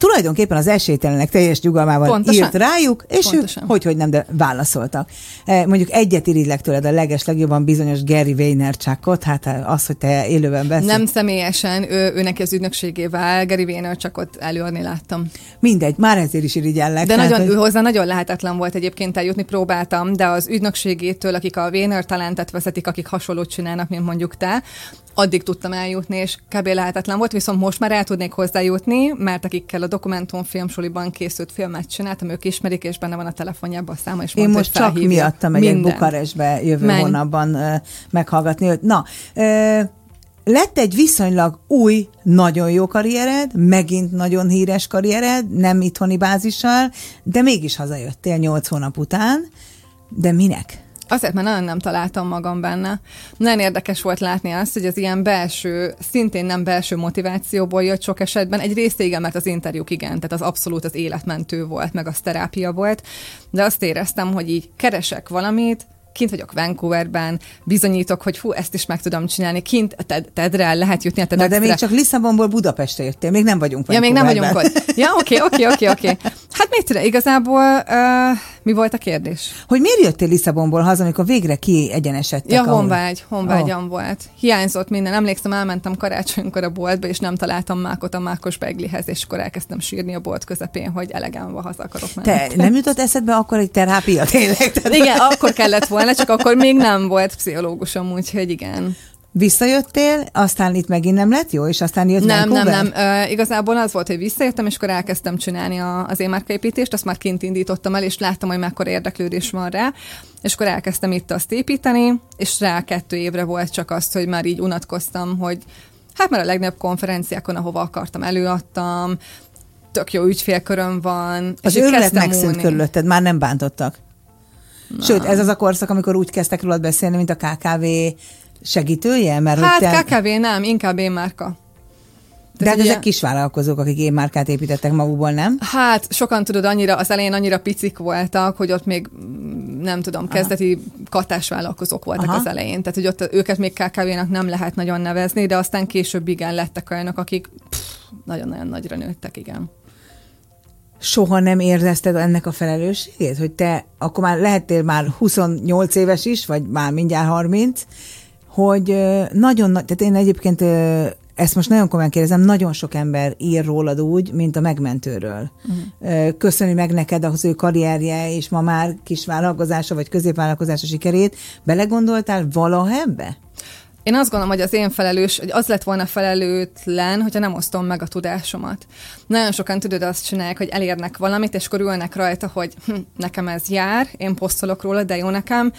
tulajdonképpen az esélytelenek teljes nyugalmával Pontosan. írt rájuk, és Pontosan. ők hogy, hogy nem, de válaszoltak. E, Mondjuk egyet irigylek tőled a leges legjobban bizonyos Gary Vaynerchukot, hát az, hogy te élőben beszélsz. Nem személyesen, ő, ő neki az ügynökségével, Gary Vaynerchukot előadni láttam. Mindegy, már ezért is irigyellek. De Tehát, nagyon, hogy- ő hozzá nagyon lehetetlen volt egyébként eljutni, próbáltam, de az ügynökségétől, akik a Véner talentet vezetik, akik hasonlót csinálnak, mint mondjuk te, addig tudtam eljutni, és kb. lehetetlen volt, viszont most már el tudnék hozzájutni, mert akikkel a dokumentumfilmsoliban készült filmet csináltam, ők ismerik, és benne van a telefonjában a száma, és Én mondta, most hogy csak miatta megyek Minden. Bukarestbe jövő Menj. hónapban ö, meghallgatni őt. Na, ö, lett egy viszonylag új, nagyon jó karriered, megint nagyon híres karriered, nem itthoni bázissal, de mégis hazajöttél nyolc hónap után. De minek? Azért, mert nagyon nem találtam magam benne. Nagyon érdekes volt látni azt, hogy az ilyen belső, szintén nem belső motivációból jött sok esetben. Egy részt igen, mert az interjúk igen, tehát az abszolút az életmentő volt, meg az terápia volt, de azt éreztem, hogy így keresek valamit, kint vagyok Vancouverben, bizonyítok, hogy hú, ezt is meg tudom csinálni, kint a Ted, Tedre lehet jutni a Na, de még csak Lisszabonból Budapestre jöttél, még nem vagyunk Ja, még nem vagyunk ott. Ja, oké, oké, oké, oké. Hát mit tudom, igazából uh, mi volt a kérdés? Hogy miért jöttél Lisszabonból haza, amikor végre kiegyenesedtek? Ja, honvágy, honvágyam oh. volt. Hiányzott minden. Emlékszem, elmentem karácsonykor a boltba, és nem találtam mákot a mákos beglihez, és akkor elkezdtem sírni a bolt közepén, hogy elegem van, haza akarok menni. Te nem jutott eszedbe akkor egy terápia tényleg? Tehát Igen, akkor kellett volna, csak akkor még nem volt pszichológusom, úgyhogy igen. Visszajöttél, aztán itt megint nem lett jó, és aztán jött Nem, nem, Vancouver? nem. Ö, igazából az volt, hogy visszajöttem, és akkor elkezdtem csinálni a, az émárkaépítést, azt már kint indítottam el, és láttam, hogy mekkora érdeklődés van rá, és akkor elkezdtem itt azt építeni, és rá kettő évre volt csak azt, hogy már így unatkoztam, hogy hát már a legnagyobb konferenciákon, ahova akartam, előadtam, tök jó ügyfélköröm van. Az őrület megszűnt múlni. körülötted, már nem bántottak. Sőt, ez az a korszak, amikor úgy kezdtek rólad beszélni, mint a KKV segítője, mert hogy te... Hát KKV nem, inkább én márka. De hát ugye- ezek kisvállalkozók, akik én márkát építettek magukból, nem? Hát sokan tudod, annyira, az elején annyira picik voltak, hogy ott még mm, nem tudom, kezdeti katásvállalkozók voltak Aha. az elején. Tehát, hogy ott őket még KKV-nak nem lehet nagyon nevezni, de aztán később igen lettek olyanok, akik pff, nagyon-nagyon nagyra nőttek, igen. Soha nem érezted ennek a felelősségét, hogy te akkor már lehettél már 28 éves is, vagy már mindjárt 30, hogy nagyon nagy, tehát én egyébként ezt most nagyon komolyan kérdezem, nagyon sok ember ír rólad úgy, mint a megmentőről. Uh-huh. Köszöni meg neked az ő karrierje, és ma már kis vállalkozása, vagy középvállalkozása sikerét. Belegondoltál valaha ebbe? Én azt gondolom, hogy az én felelős, hogy az lett volna felelőtlen, hogyha nem osztom meg a tudásomat. Nagyon sokan tudod azt csinálják, hogy elérnek valamit, és akkor ülnek rajta, hogy hm, nekem ez jár, én posztolok róla, de jó nekem.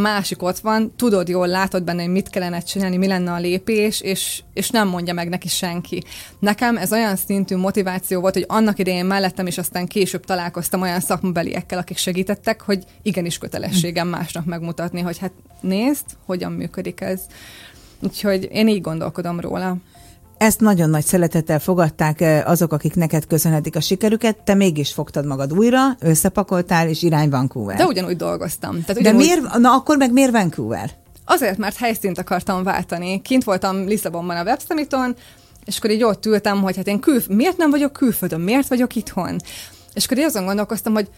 Másik ott van, tudod jól, látod benne, hogy mit kellene csinálni, mi lenne a lépés, és, és nem mondja meg neki senki. Nekem ez olyan szintű motiváció volt, hogy annak idején mellettem, és aztán később találkoztam olyan szakmabeliekkel, akik segítettek, hogy igenis kötelességem másnak megmutatni, hogy hát nézd, hogyan működik ez. Úgyhogy én így gondolkodom róla. Ezt nagyon nagy szeretettel fogadták eh, azok, akik neked köszönhetik a sikerüket, te mégis fogtad magad újra, összepakoltál, és irány Vancouver. De ugyanúgy dolgoztam. Tehát De ugyanúgy, miért, na akkor meg miért Vancouver? Azért, mert helyszínt akartam váltani. Kint voltam Lisszabonban a Web Summiton, és akkor így ott ültem, hogy hát én kül... miért nem vagyok külföldön, miért vagyok itthon? És akkor így azon gondolkoztam, hogy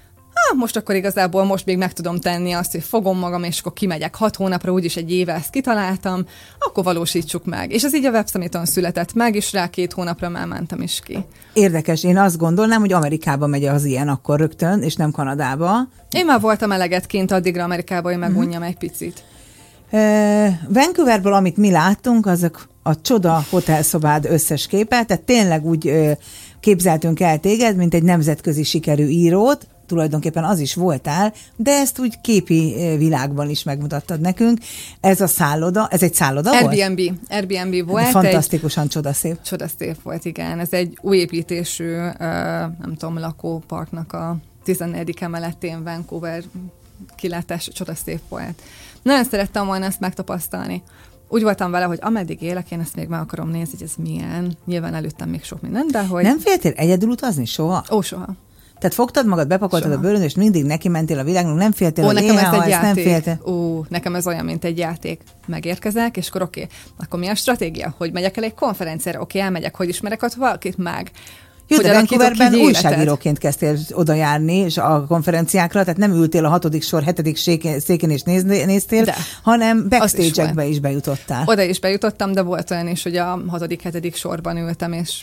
ha, most akkor igazából most még meg tudom tenni azt, hogy fogom magam, és akkor kimegyek hat hónapra, úgyis egy éve ezt kitaláltam, akkor valósítsuk meg. És ez így a Web Summiton született meg, és rá két hónapra már mentem is ki. Érdekes, én azt gondolnám, hogy Amerikába megy az ilyen akkor rögtön, és nem Kanadába. Én már voltam eleget kint addigra Amerikába, hogy megunjam egy picit. Vancouverből, amit mi láttunk, azok a csoda hotelszobád összes képe, tehát tényleg úgy képzeltünk el téged, mint egy nemzetközi sikerű írót, tulajdonképpen az is voltál, de ezt úgy képi világban is megmutattad nekünk. Ez a szálloda, ez egy szálloda Airbnb, volt? Airbnb volt. Fantasztikusan egy, csodaszép. Csodaszép volt, igen. Ez egy új építésű, nem tudom, lakóparknak a 14. emeletén Vancouver kilátás csodaszép volt. Nagyon szerettem volna ezt megtapasztalni. Úgy voltam vele, hogy ameddig élek, én ezt még meg akarom nézni, hogy ez milyen. Nyilván előttem még sok minden, de hogy... Nem féltél egyedül utazni soha? Ó, soha. Tehát fogtad magad, bepakoltad Soha. a bőrön, és mindig neki mentél a világnak, nem féltél, Ó, nekem ez egy játék. nem féltél. Ó, nekem ez olyan, mint egy játék. Megérkezek, és akkor oké, okay. akkor mi a stratégia? Hogy megyek el egy konferenciára? Oké, okay, elmegyek, hogy ismerek ott valakit meg? Jó, de Vancouverben újságíróként kezdtél oda járni, és a konferenciákra, tehát nem ültél a hatodik sor, hetedik széken és néztél, de. hanem backstage-ekbe is, is bejutottál. Oda is bejutottam, de volt olyan is, hogy a hatodik, hetedik sorban ültem, és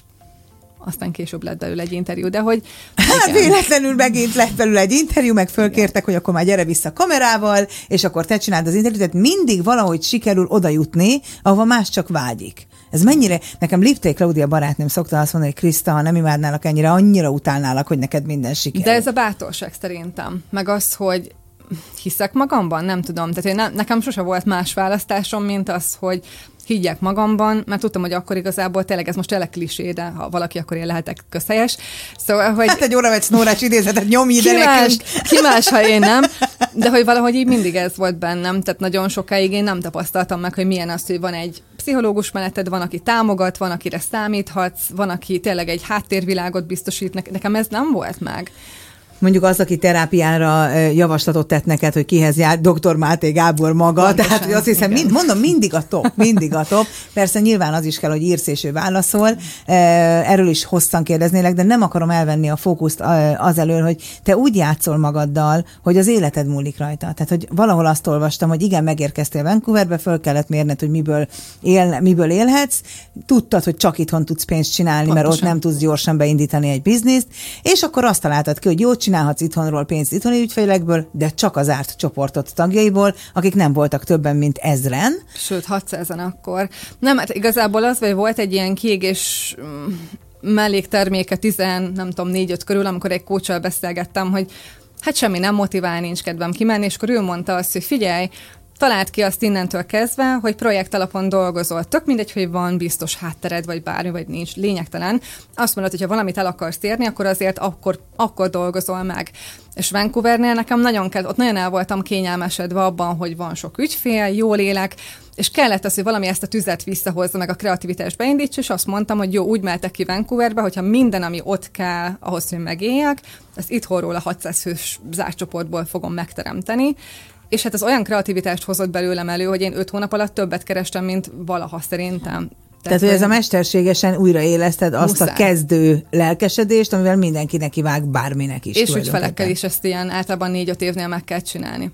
aztán később lett belőle egy interjú, de hogy... Hát véletlenül megint lett belőle egy interjú, meg fölkértek, hogy akkor már gyere vissza kamerával, és akkor te csináld az interjút, tehát mindig valahogy sikerül oda jutni, ahova más csak vágyik. Ez mennyire, nekem Lipté Claudia barátnőm szokta azt mondani, hogy Kriszta, ha nem imádnálak ennyire, annyira utálnálak, hogy neked minden sikerül. De ez a bátorság szerintem. Meg az, hogy hiszek magamban, nem tudom. Tehát én ne, nekem sose volt más választásom, mint az, hogy higgyek magamban, mert tudtam, hogy akkor igazából tényleg ez most tényleg klisé, de ha valaki, akkor én lehetek közhelyes. Szóval, hogy... Hát egy óra vagy Snórás idézetet nyomj ide ki más, ki más, ha én nem, de hogy valahogy így mindig ez volt bennem, tehát nagyon sokáig én nem tapasztaltam meg, hogy milyen az, hogy van egy pszichológus melletted, van, aki támogat, van, akire számíthatsz, van, aki tényleg egy háttérvilágot biztosít, nekem ez nem volt meg mondjuk az, aki terápiára javaslatot tett neked, hogy kihez jár, dr. Máté Gábor maga, Pontosan, tehát hogy azt hiszem, mind, mondom, mindig a top, mindig a top. Persze nyilván az is kell, hogy írsz és ő válaszol. Erről is hosszan kérdeznélek, de nem akarom elvenni a fókuszt az elől, hogy te úgy játszol magaddal, hogy az életed múlik rajta. Tehát, hogy valahol azt olvastam, hogy igen, megérkeztél Vancouverbe, föl kellett mérned, hogy miből, él, miből élhetsz, tudtad, hogy csak itthon tudsz pénzt csinálni, Pontosan. mert ott nem tudsz gyorsan beindítani egy bizniszt, és akkor azt találtad ki, hogy jó csinálhatsz itthonról pénzt itthoni ügyfélekből, de csak az árt csoportot tagjaiból, akik nem voltak többen, mint ezren. Sőt, 600-an akkor. Nem, hát igazából az, hogy volt egy ilyen kiégés mm, mellékterméke 10, nem tudom, 4-5 körül, amikor egy kócsal beszélgettem, hogy hát semmi nem motivál, nincs kedvem kimenni, és akkor ő mondta azt, hogy figyelj, talált ki azt innentől kezdve, hogy projekt alapon dolgozol. Tök mindegy, hogy van biztos háttered, vagy bármi, vagy nincs, lényegtelen. Azt mondod, hogy ha valamit el akarsz érni, akkor azért akkor, akkor dolgozol meg. És Vancouvernél nekem nagyon kell, ott nagyon el voltam kényelmesedve abban, hogy van sok ügyfél, jól élek, és kellett az, hogy valami ezt a tüzet visszahozza, meg a kreativitást beindítsa, és azt mondtam, hogy jó, úgy mehetek ki Vancouverbe, hogyha minden, ami ott kell ahhoz, hogy megéljek, ezt itthonról a 600 fős zárcsoportból fogom megteremteni, és hát az olyan kreativitást hozott belőlem elő, hogy én öt hónap alatt többet kerestem, mint valaha szerintem. Tehát, Tehát hogy ez a mesterségesen újraéleszted azt muszáj. a kezdő lelkesedést, amivel mindenki neki vág bárminek is. És ügyfelekkel is ezt ilyen általában négy-öt évnél meg kell csinálni.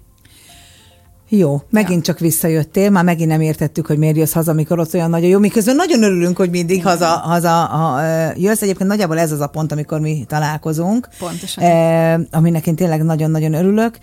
Jó, megint ja. csak visszajöttél, már megint nem értettük, hogy miért jössz haza, amikor ott olyan nagyon jó. Miközben nagyon örülünk, hogy mindig haza, haza ha, jössz. Egyébként nagyjából ez az a pont, amikor mi találkozunk. Pontosan. Eh, aminek én tényleg nagyon-nagyon örülök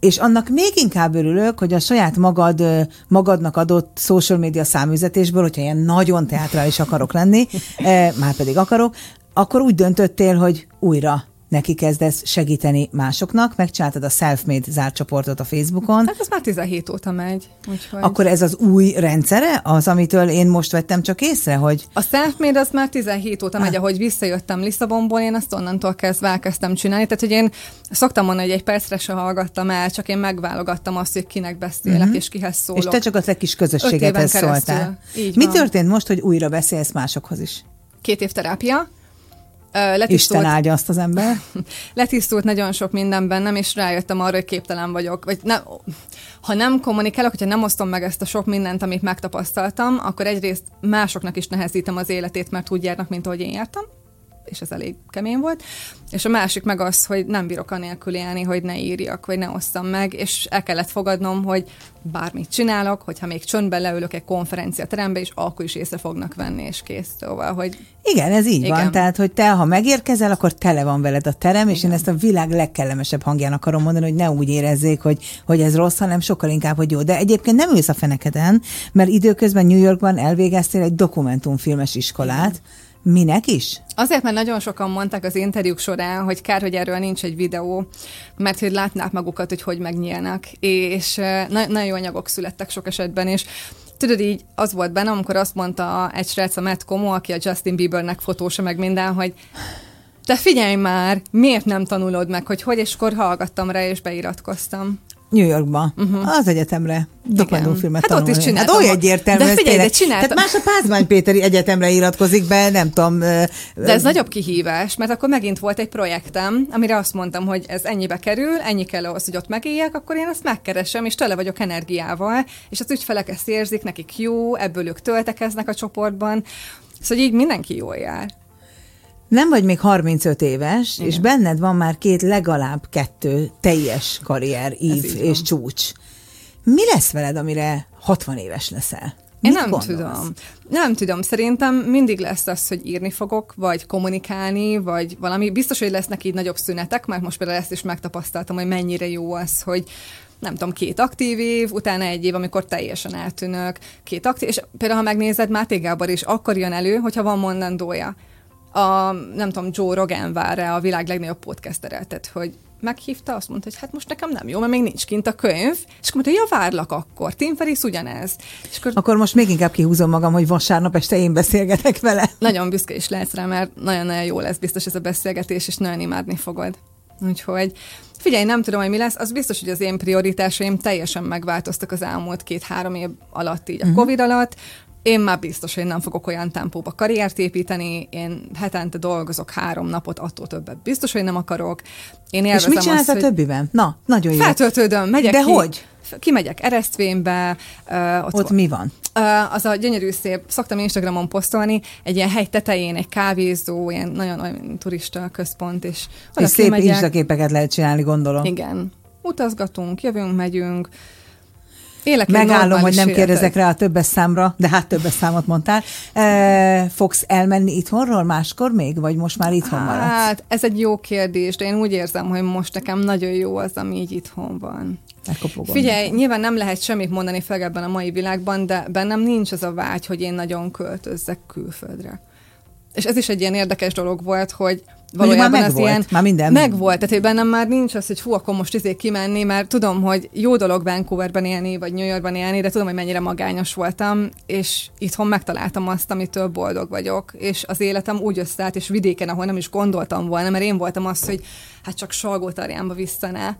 és annak még inkább örülök, hogy a saját magad, magadnak adott social media számüzetésből, hogyha ilyen nagyon teátrális akarok lenni, már pedig akarok, akkor úgy döntöttél, hogy újra neki kezdesz segíteni másoknak, megcsináltad a Self-Made zárt csoportot a Facebookon. Hát ez már 17 óta megy. Úgyhogy... Akkor ez az új rendszere, az, amitől én most vettem csak észre, hogy... A Self-Made az már 17 óta megy, ah. ahogy visszajöttem Lisszabonból, én azt onnantól kezdve elkezdtem csinálni. Tehát, hogy én szoktam mondani, hogy egy percre se hallgattam el, csak én megválogattam azt, hogy kinek beszélek, uh-huh. és kihez szólok. És te csak a te kis közösségedhez szóltál. Így Mi van. történt most, hogy újra beszélsz másokhoz is? Két év terápia letisztult, Isten áldja azt az ember. Letisztult nagyon sok minden bennem, és rájöttem arra, hogy képtelen vagyok. Vagy ne, ha nem kommunikálok, hogyha nem osztom meg ezt a sok mindent, amit megtapasztaltam, akkor egyrészt másoknak is nehezítem az életét, mert úgy járnak, mint ahogy én jártam. És ez elég kemény volt. És a másik meg az, hogy nem bírok anélkül élni, hogy ne írjak, vagy ne osszam meg, és el kellett fogadnom, hogy bármit csinálok, hogyha még csöndben leülök egy konferencia terembe, és akkor is észre fognak venni, és kész. Szóval, hogy... Igen, ez így Igen. van. Tehát, hogy te, ha megérkezel, akkor tele van veled a terem, Igen. és én ezt a világ legkellemesebb hangján akarom mondani, hogy ne úgy érezzék, hogy, hogy ez rossz, hanem sokkal inkább, hogy jó. De egyébként nem ülsz a fenekeden, mert időközben New Yorkban elvégeztél egy dokumentumfilmes iskolát, Igen Minek is? Azért, mert nagyon sokan mondták az interjúk során, hogy kár, hogy erről nincs egy videó, mert hogy látnák magukat, hogy hogy megnyílnak, és na- nagyon jó anyagok születtek sok esetben, és tudod, így az volt benne, amikor azt mondta egy srác, a Matt Como, aki a Justin Biebernek fotósa meg minden, hogy te figyelj már, miért nem tanulod meg, hogy hogy, és akkor hallgattam rá, és beiratkoztam. New Yorkba, uh-huh. az egyetemre dokumentumfilmet hát tanulni. ott is csináltam. Hát olyan egyértelmű. De figyelj, de csináltam. Tehát más a Pázmány Péteri Egyetemre iratkozik be, nem tudom. De ez nagyobb kihívás, mert akkor megint volt egy projektem, amire azt mondtam, hogy ez ennyibe kerül, ennyi kell ahhoz, hogy ott megéljek, akkor én azt megkeresem, és tele vagyok energiával, és az ügyfelek ezt érzik, nekik jó, ebből ők töltekeznek a csoportban, Szóval így mindenki jól jár. Nem vagy még 35 éves, Igen. és benned van már két, legalább kettő teljes karrier, ív és csúcs. Mi lesz veled, amire 60 éves leszel? Mit Én nem gondolsz? tudom. Nem tudom. Szerintem mindig lesz az, hogy írni fogok, vagy kommunikálni, vagy valami. Biztos, hogy lesznek így nagyobb szünetek, mert most például ezt is megtapasztaltam, hogy mennyire jó az, hogy nem tudom, két aktív év, utána egy év, amikor teljesen eltűnök, két aktív, és például, ha megnézed, Máté Gábor is akkor jön elő, hogyha van mondandója a, nem tudom, Joe Rogan vár rá a világ legnagyobb podcastere, tehát hogy meghívta, azt mondta, hogy hát most nekem nem jó, mert még nincs kint a könyv, és akkor mondta, ja, várlak akkor, Tim Ferriss ugyanez. És akkor... akkor most még inkább kihúzom magam, hogy vasárnap este én beszélgetek vele. Nagyon büszke is lehetsz rá, mert nagyon-nagyon jó lesz biztos ez a beszélgetés, és nagyon imádni fogod. Úgyhogy figyelj, nem tudom, hogy mi lesz, az biztos, hogy az én prioritásaim teljesen megváltoztak az elmúlt két-három év alatt, így a uh-huh. Covid alatt. Én már biztos, hogy nem fogok olyan tempóba karriert építeni, én hetente dolgozok három napot, attól többet biztos, hogy nem akarok. Én És mit csinálsz azt, a többiben? Na, nagyon jó. Feltöltődöm, megyek De ki. hogy? kimegyek Eresztvénybe. Uh, ott, ott mi van? Uh, az a gyönyörű szép, szoktam Instagramon posztolni, egy ilyen hegy tetején, egy kávézó, ilyen nagyon olyan turista központ, és, és szép instaképeket lehet csinálni, gondolom. Igen. Utazgatunk, jövünk, megyünk, Élek Megállom, hogy nem életet. kérdezek rá a többes számra, de hát többes számot mondtál. E, fogsz elmenni itthonról máskor még, vagy most már itthon maradsz? Hát, ez egy jó kérdés, de én úgy érzem, hogy most nekem nagyon jó az, ami így itthon van. Elkopogom Figyelj, nyilván nem lehet semmit mondani fel ebben a mai világban, de bennem nincs az a vágy, hogy én nagyon költözzek külföldre. És ez is egy ilyen érdekes dolog volt, hogy valójában már az volt, ilyen... Már minden. Megvolt, tehát hogy bennem már nincs az, hogy fú, akkor most izé kimenni, mert tudom, hogy jó dolog Vancouverben élni, vagy New Yorkban élni, de tudom, hogy mennyire magányos voltam, és itthon megtaláltam azt, amitől boldog vagyok, és az életem úgy összeállt, és vidéken, ahol nem is gondoltam volna, mert én voltam az, hogy hát csak Salgótarjánba visszaná,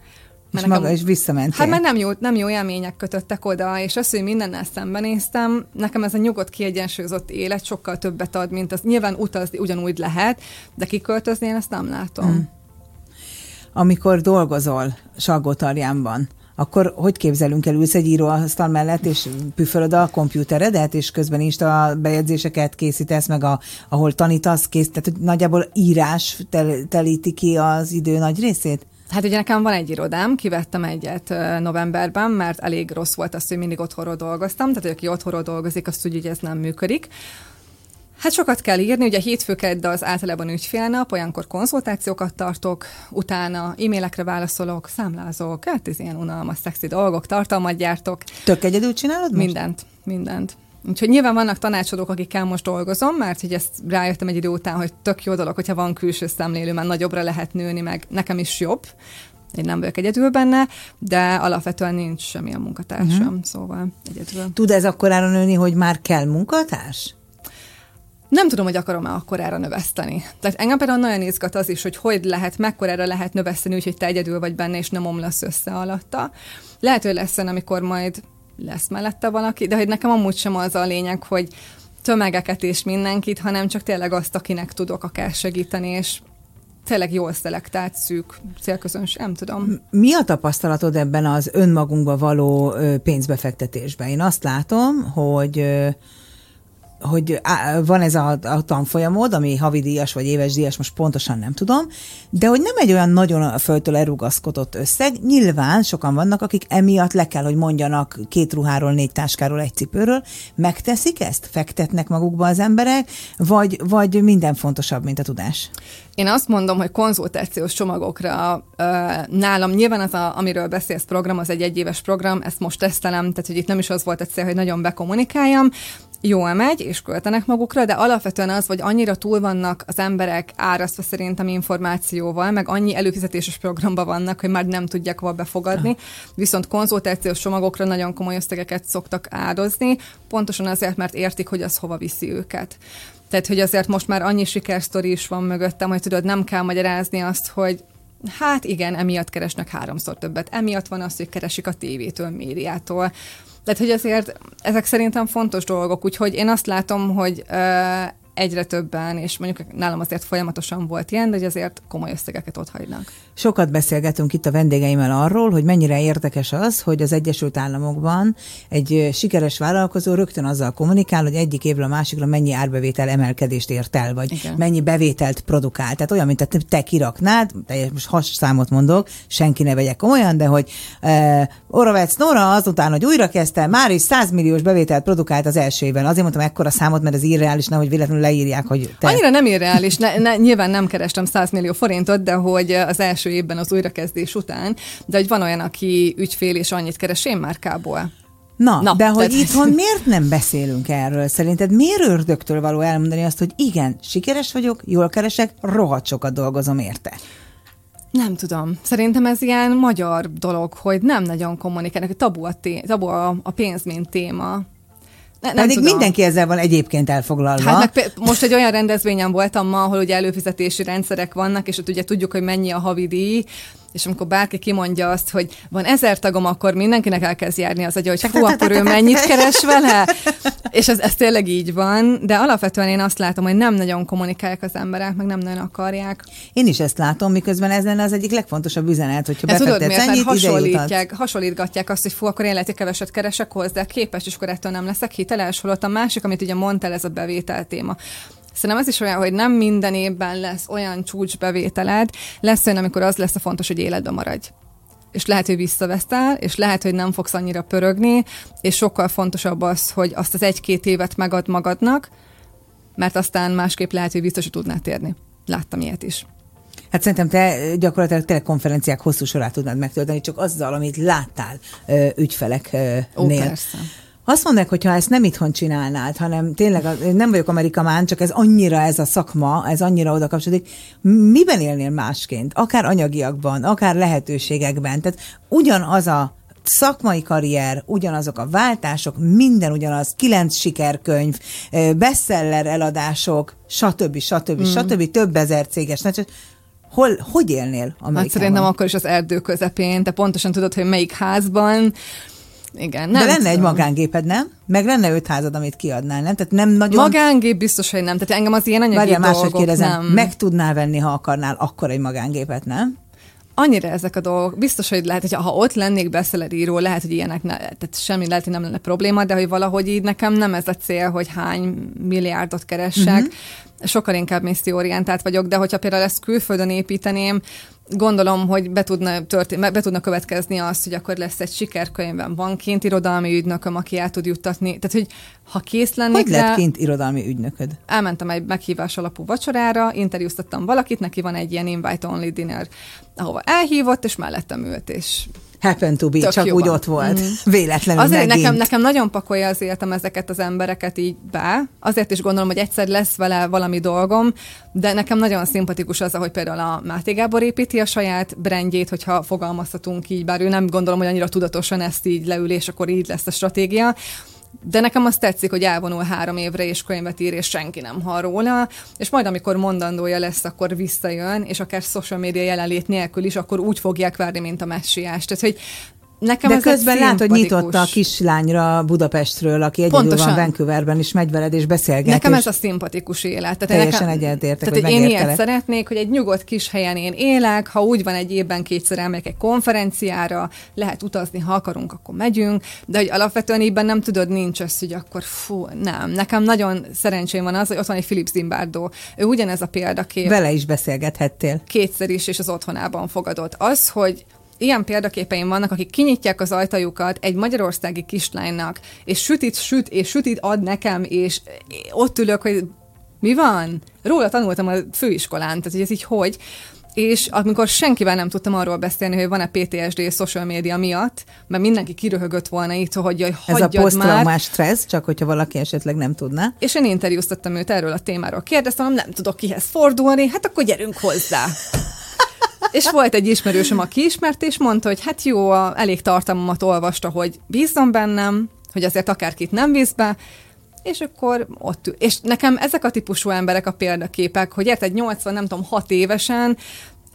mert és nekem, maga is visszament. Hát mert nem jó, nem jó élmények kötöttek oda, és az, hogy mindennel szembenéztem, nekem ez a nyugodt, kiegyensúlyozott élet sokkal többet ad, mint az. Nyilván utazni ugyanúgy lehet, de kiköltözni én ezt nem látom. Hmm. Amikor dolgozol Salgótarjánban, akkor hogy képzelünk el, ülsz egy íróasztal mellett, és püfölöd a kompjúteredet, és közben is a bejegyzéseket készítesz, meg a, ahol tanítasz, kész, tehát hogy nagyjából írás tel, telíti ki az idő nagy részét? Hát ugye nekem van egy irodám, kivettem egyet novemberben, mert elég rossz volt az, hogy mindig otthonról dolgoztam, tehát hogy aki otthonról dolgozik, azt úgy, hogy ez nem működik. Hát sokat kell írni, ugye hétfőked, de az általában ügyfélnap, olyankor konzultációkat tartok, utána e-mailekre válaszolok, számlázok, hát ez ilyen unalmas, szexi dolgok, tartalmat gyártok. Tök egyedül csinálod most? Mindent, mindent. Úgyhogy nyilván vannak tanácsadók, akikkel most dolgozom, mert hogy ezt rájöttem egy idő után, hogy tök jó dolog, hogyha van külső szemlélő, mert nagyobbra lehet nőni, meg nekem is jobb. Én nem vagyok egyedül benne, de alapvetően nincs semmilyen munkatársam, uh-huh. szóval egyedül. Tud ez akkorára nőni, hogy már kell munkatárs? Nem tudom, hogy akarom-e akkorára növeszteni. Tehát engem például nagyon izgat az is, hogy hogy lehet, mekkorára lehet növeszteni, úgyhogy te egyedül vagy benne, és nem omlasz össze alatta. Lehet, hogy lesz amikor majd lesz mellette valaki, de hogy nekem amúgy sem az a lényeg, hogy tömegeket és mindenkit, hanem csak tényleg azt, akinek tudok akár segíteni, és tényleg jól szelektált, szűk célközöns, nem tudom. Mi a tapasztalatod ebben az önmagunkba való pénzbefektetésben? Én azt látom, hogy hogy van ez a, a tanfolyamod, ami havidíjas vagy éves díjas, most pontosan nem tudom, de hogy nem egy olyan nagyon a földtől elrugaszkodott összeg. Nyilván sokan vannak, akik emiatt le kell, hogy mondjanak két ruháról, négy táskáról, egy cipőről. Megteszik ezt? Fektetnek magukba az emberek? Vagy, vagy minden fontosabb, mint a tudás? Én azt mondom, hogy konzultációs csomagokra nálam nyilván az, a, amiről beszélsz program, az egy egyéves program, ezt most tesztelem, tehát hogy itt nem is az volt a cél, hogy nagyon bekommunikáljam, jól megy, és költenek magukra, de alapvetően az, hogy annyira túl vannak az emberek árasztva szerintem információval, meg annyi előfizetéses programban vannak, hogy már nem tudják hova befogadni, viszont konzultációs csomagokra nagyon komoly összegeket szoktak áldozni, pontosan azért, mert értik, hogy az hova viszi őket. Tehát, hogy azért most már annyi sikersztori is van mögöttem, hogy tudod, nem kell magyarázni azt, hogy hát igen, emiatt keresnek háromszor többet. Emiatt van az, hogy keresik a tévétől, médiától. Tehát, hogy azért ezek szerintem fontos dolgok, úgyhogy én azt látom, hogy egyre többen, és mondjuk nálam azért folyamatosan volt ilyen, de hogy azért komoly összegeket ott hagynak. Sokat beszélgetünk itt a vendégeimmel arról, hogy mennyire érdekes az, hogy az Egyesült Államokban egy sikeres vállalkozó rögtön azzal kommunikál, hogy egyik évről a másikra mennyi árbevétel emelkedést ért el, vagy Igen. mennyi bevételt produkál. Tehát olyan, mint te kiraknád, de most has számot mondok, senki ne vegyek komolyan, de hogy uh, Oravec Nora azután, hogy újra kezdte, már is 100 milliós bevételt produkált az első évben. Azért mondtam ekkora számot, mert ez irreális, nehogy véletlenül leírják, hogy te... Annyira nem irreális, ne, ne, nyilván nem kerestem 100 millió forintot, de hogy az első évben az újrakezdés után, de hogy van olyan, aki ügyfél és annyit keres én márkából. Na, Na, de hogy tehát... itthon miért nem beszélünk erről? Szerinted miért ördögtől való elmondani azt, hogy igen, sikeres vagyok, jól keresek, rohadt sokat dolgozom érte? Nem tudom. Szerintem ez ilyen magyar dolog, hogy nem nagyon kommunikálnak, tabu a, té- tabu a, a pénz, mint téma. Ne, nem Pedig tudom. mindenki ezzel van egyébként elfoglalva. Hát meg most egy olyan rendezvényen voltam ma, ahol ugye előfizetési rendszerek vannak, és ott ugye tudjuk, hogy mennyi a havidíj, és amikor bárki kimondja azt, hogy van ezer tagom, akkor mindenkinek elkezd járni az agya, hogy fú, akkor ő mennyit keres vele? És ez, ez tényleg így van, de alapvetően én azt látom, hogy nem nagyon kommunikálják az emberek, meg nem nagyon akarják. Én is ezt látom, miközben ez lenne az egyik legfontosabb üzenet, hogyha Ez tudod miért? Ennyit, hasonlítják, hasonlítgatják azt, hogy fú, akkor én lehet, hogy keveset keresek hozzá, képes, és akkor ettől nem leszek hiteles, holott a másik, amit ugye mondtál, ez a bevétel téma. Szerintem ez is olyan, hogy nem minden évben lesz olyan csúcsbevételed, lesz olyan, amikor az lesz a fontos, hogy életben maradj és lehet, hogy visszavesztel, és lehet, hogy nem fogsz annyira pörögni, és sokkal fontosabb az, hogy azt az egy-két évet megad magadnak, mert aztán másképp lehet, hogy vissza tudnád térni. Láttam ilyet is. Hát szerintem te gyakorlatilag telekonferenciák hosszú sorát tudnád megtölteni, csak azzal, amit láttál ügyfeleknél. Ó, persze. Azt mondják, hogy ha ezt nem itthon csinálnád, hanem tényleg nem vagyok amerikamán, csak ez annyira ez a szakma, ez annyira oda kapcsolódik, miben élnél másként? Akár anyagiakban, akár lehetőségekben. Tehát ugyanaz a szakmai karrier, ugyanazok a váltások, minden ugyanaz, kilenc sikerkönyv, bestseller eladások, stb. stb. Mm. stb. több ezer céges. Hol, hogy élnél Amerikában? Hát szerintem akkor is az erdő közepén, te pontosan tudod, hogy melyik házban, igen, nem De lenne tudom. egy magángéped, nem? Meg lenne öt házad, amit kiadnál, nem? Tehát nem nagyon... Magángép biztos, hogy nem. Tehát engem az ilyen anyagi Várjál, máshogy kérdezem, nem. meg tudnál venni, ha akarnál, akkor egy magángépet, nem? annyira ezek a dolgok, biztos, hogy lehet, hogy ha ott lennék író, lehet, hogy ilyenek, ne, tehát semmi lehet, hogy nem lenne probléma, de hogy valahogy így nekem nem ez a cél, hogy hány milliárdot keressek, uh-huh. sokkal inkább misszióorientált vagyok, de hogyha például ezt külföldön építeném, gondolom, hogy be tudna, történ- be tudna következni azt, hogy akkor lesz egy sikerkönyvben van kint irodalmi ügynököm, aki el tud juttatni. Tehát, hogy ha kész lennék Hogy lett kint irodalmi ügynököd? Elmentem egy meghívás alapú vacsorára, interjúztattam valakit, neki van egy ilyen invite-only dinner, ahova elhívott, és mellettem ült, és happen to be, Tök csak úgy ott volt. Mm. Véletlenül Azért megint. nekem, nekem nagyon pakolja az életem ezeket az embereket így be. Azért is gondolom, hogy egyszer lesz vele valami dolgom, de nekem nagyon szimpatikus az, hogy például a Máté Gábor építi a saját brandjét, hogyha fogalmazhatunk így, bár ő nem gondolom, hogy annyira tudatosan ezt így leül, és akkor így lesz a stratégia, de nekem azt tetszik, hogy elvonul három évre, és könyvet ír, és senki nem hall róla, és majd amikor mondandója lesz, akkor visszajön, és akár social media jelenlét nélkül is, akkor úgy fogják várni, mint a messiás. Tehát, hogy Nekem De ez közben látod, hogy nyitotta a kislányra Budapestről, aki egyedül Pontosan. van Vancouverben, és megy veled, és beszélget. Nekem és ez a szimpatikus élet. Tehát Teljesen nekem, egyetértek, Tehát, hogy én ilyet szeretnék, hogy egy nyugodt kis helyen én élek, ha úgy van egy évben kétszer elmegyek egy konferenciára, lehet utazni, ha akarunk, akkor megyünk, de hogy alapvetően ebben nem tudod, nincs az, hogy akkor fú, nem. Nekem nagyon szerencsém van az, hogy ott van egy Philip Zimbardo. Ő ugyanez a példakép Vele is beszélgethettél. kétszer is, és az otthonában fogadott. Az, hogy ilyen példaképeim vannak, akik kinyitják az ajtajukat egy magyarországi kislánynak, és sütit, süt, és sütit ad nekem, és ott ülök, hogy mi van? Róla tanultam a főiskolán, tehát hogy ez így hogy. És amikor senkivel nem tudtam arról beszélni, hogy van-e PTSD social média miatt, mert mindenki kiröhögött volna itt, hogy jaj, Ez a posztraumás stressz, csak hogyha valaki esetleg nem tudná. És én interjúztattam őt erről a témáról. Kérdeztem, nem tudok kihez fordulni, hát akkor gyerünk hozzá. És volt egy ismerősöm, aki ismert, és mondta, hogy hát jó, a, elég tartalmamat olvasta, hogy bízzon bennem, hogy azért akárkit nem bíz be, és akkor ott ül. És nekem ezek a típusú emberek a példaképek, hogy érted, 80, nem tudom, 6 évesen,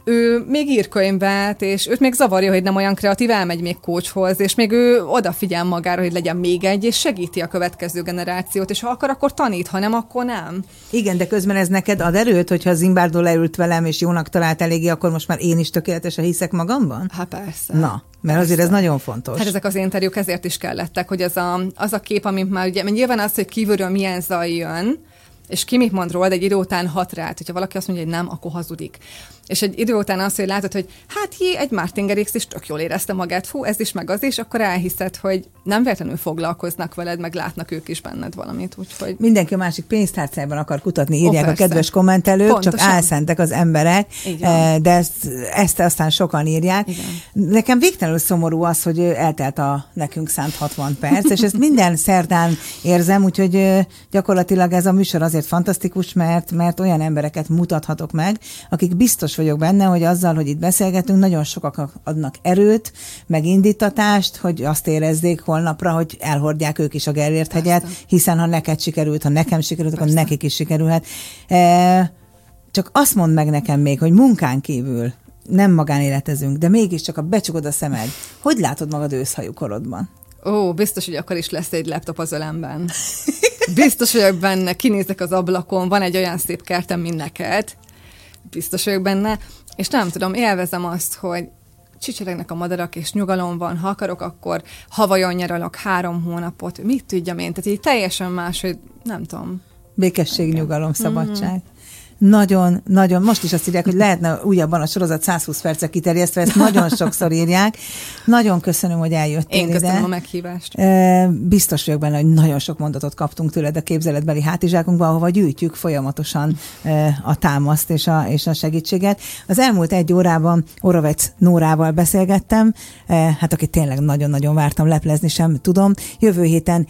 ő még ír könyvet, és őt még zavarja, hogy nem olyan kreatív, elmegy még coachhoz, és még ő odafigyel magára, hogy legyen még egy, és segíti a következő generációt, és ha akar, akkor tanít, ha nem, akkor nem. Igen, de közben ez neked ad erőt, hogyha Zimbardo leült velem, és jónak talált eléggé, akkor most már én is tökéletesen hiszek magamban? Hát persze. Na, mert azért ez nagyon fontos. Hát ezek az interjúk ezért is kellettek, hogy az a, az a kép, amit már ugye, nyilván az, hogy kívülről milyen zaj jön, és ki mit mond róla, de egy idő után hat rá. Hogyha valaki azt mondja, hogy nem, akkor hazudik. És egy idő után az, hogy látod, hogy hát jé, egy Martin Garrix is tök jól érezte magát, fú, ez is, meg az is, akkor elhiszed, hogy nem véletlenül foglalkoznak veled, meg látnak ők is benned valamit, úgyhogy Mindenki a másik pénztárcájában akar kutatni, írják a persze. kedves kommentelők, csak Pontosan. álszentek az emberek, van. eh, de ezt, ezt aztán sokan írják. Igen. Nekem végtelenül szomorú az, hogy eltelt a nekünk szánt 60 perc, és ezt minden szerdán érzem, úgyhogy eh, gyakorlatilag ez a műsor azért fantasztikus, mert, mert olyan embereket mutathatok meg, akik biztos vagyok benne, hogy azzal, hogy itt beszélgetünk, nagyon sokak adnak erőt, meg indítatást, hogy azt érezzék holnapra, hogy elhordják ők is a Gellért hegyet, hiszen ha neked sikerült, ha nekem sikerült, akkor Persze. nekik is sikerülhet. E, csak azt mondd meg nekem még, hogy munkán kívül nem magánéletezünk, de mégiscsak a becsukod a szemed. Hogy látod magad őszhajú korodban? Ó, biztos, hogy akkor is lesz egy laptop az ölemben. Biztos vagyok benne, kinézek az ablakon, van egy olyan szép kertem, mint neked. Biztos vagyok benne. És nem tudom, élvezem azt, hogy csicseregnek a madarak, és nyugalom van. Ha akarok, akkor havajon nyaralok három hónapot. Mit tudjam én? Tehát így teljesen más, hogy nem tudom. Békesség, nyugalom, szabadság. Nagyon, nagyon, most is azt írják, hogy lehetne újabban a sorozat 120 percet kiterjesztve, ezt nagyon sokszor írják. Nagyon köszönöm, hogy eljöttél Én köszönöm ide. a meghívást. Biztos vagyok benne, hogy nagyon sok mondatot kaptunk tőled a képzeletbeli hátizsákunkba, ahova gyűjtjük folyamatosan a támaszt és a, és a segítséget. Az elmúlt egy órában Orovec Nórával beszélgettem, hát aki tényleg nagyon-nagyon vártam, leplezni sem tudom. Jövő héten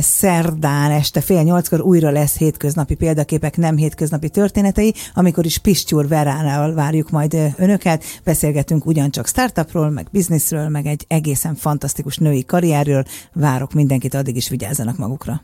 szerdán este fél nyolckor újra lesz hétköznapi példaképek, nem hétköznapi történetei, amikor is Pistyúr Veránál várjuk majd önöket. Beszélgetünk ugyancsak startupról, meg bizniszről, meg egy egészen fantasztikus női karrierről. Várok mindenkit, addig is vigyázzanak magukra.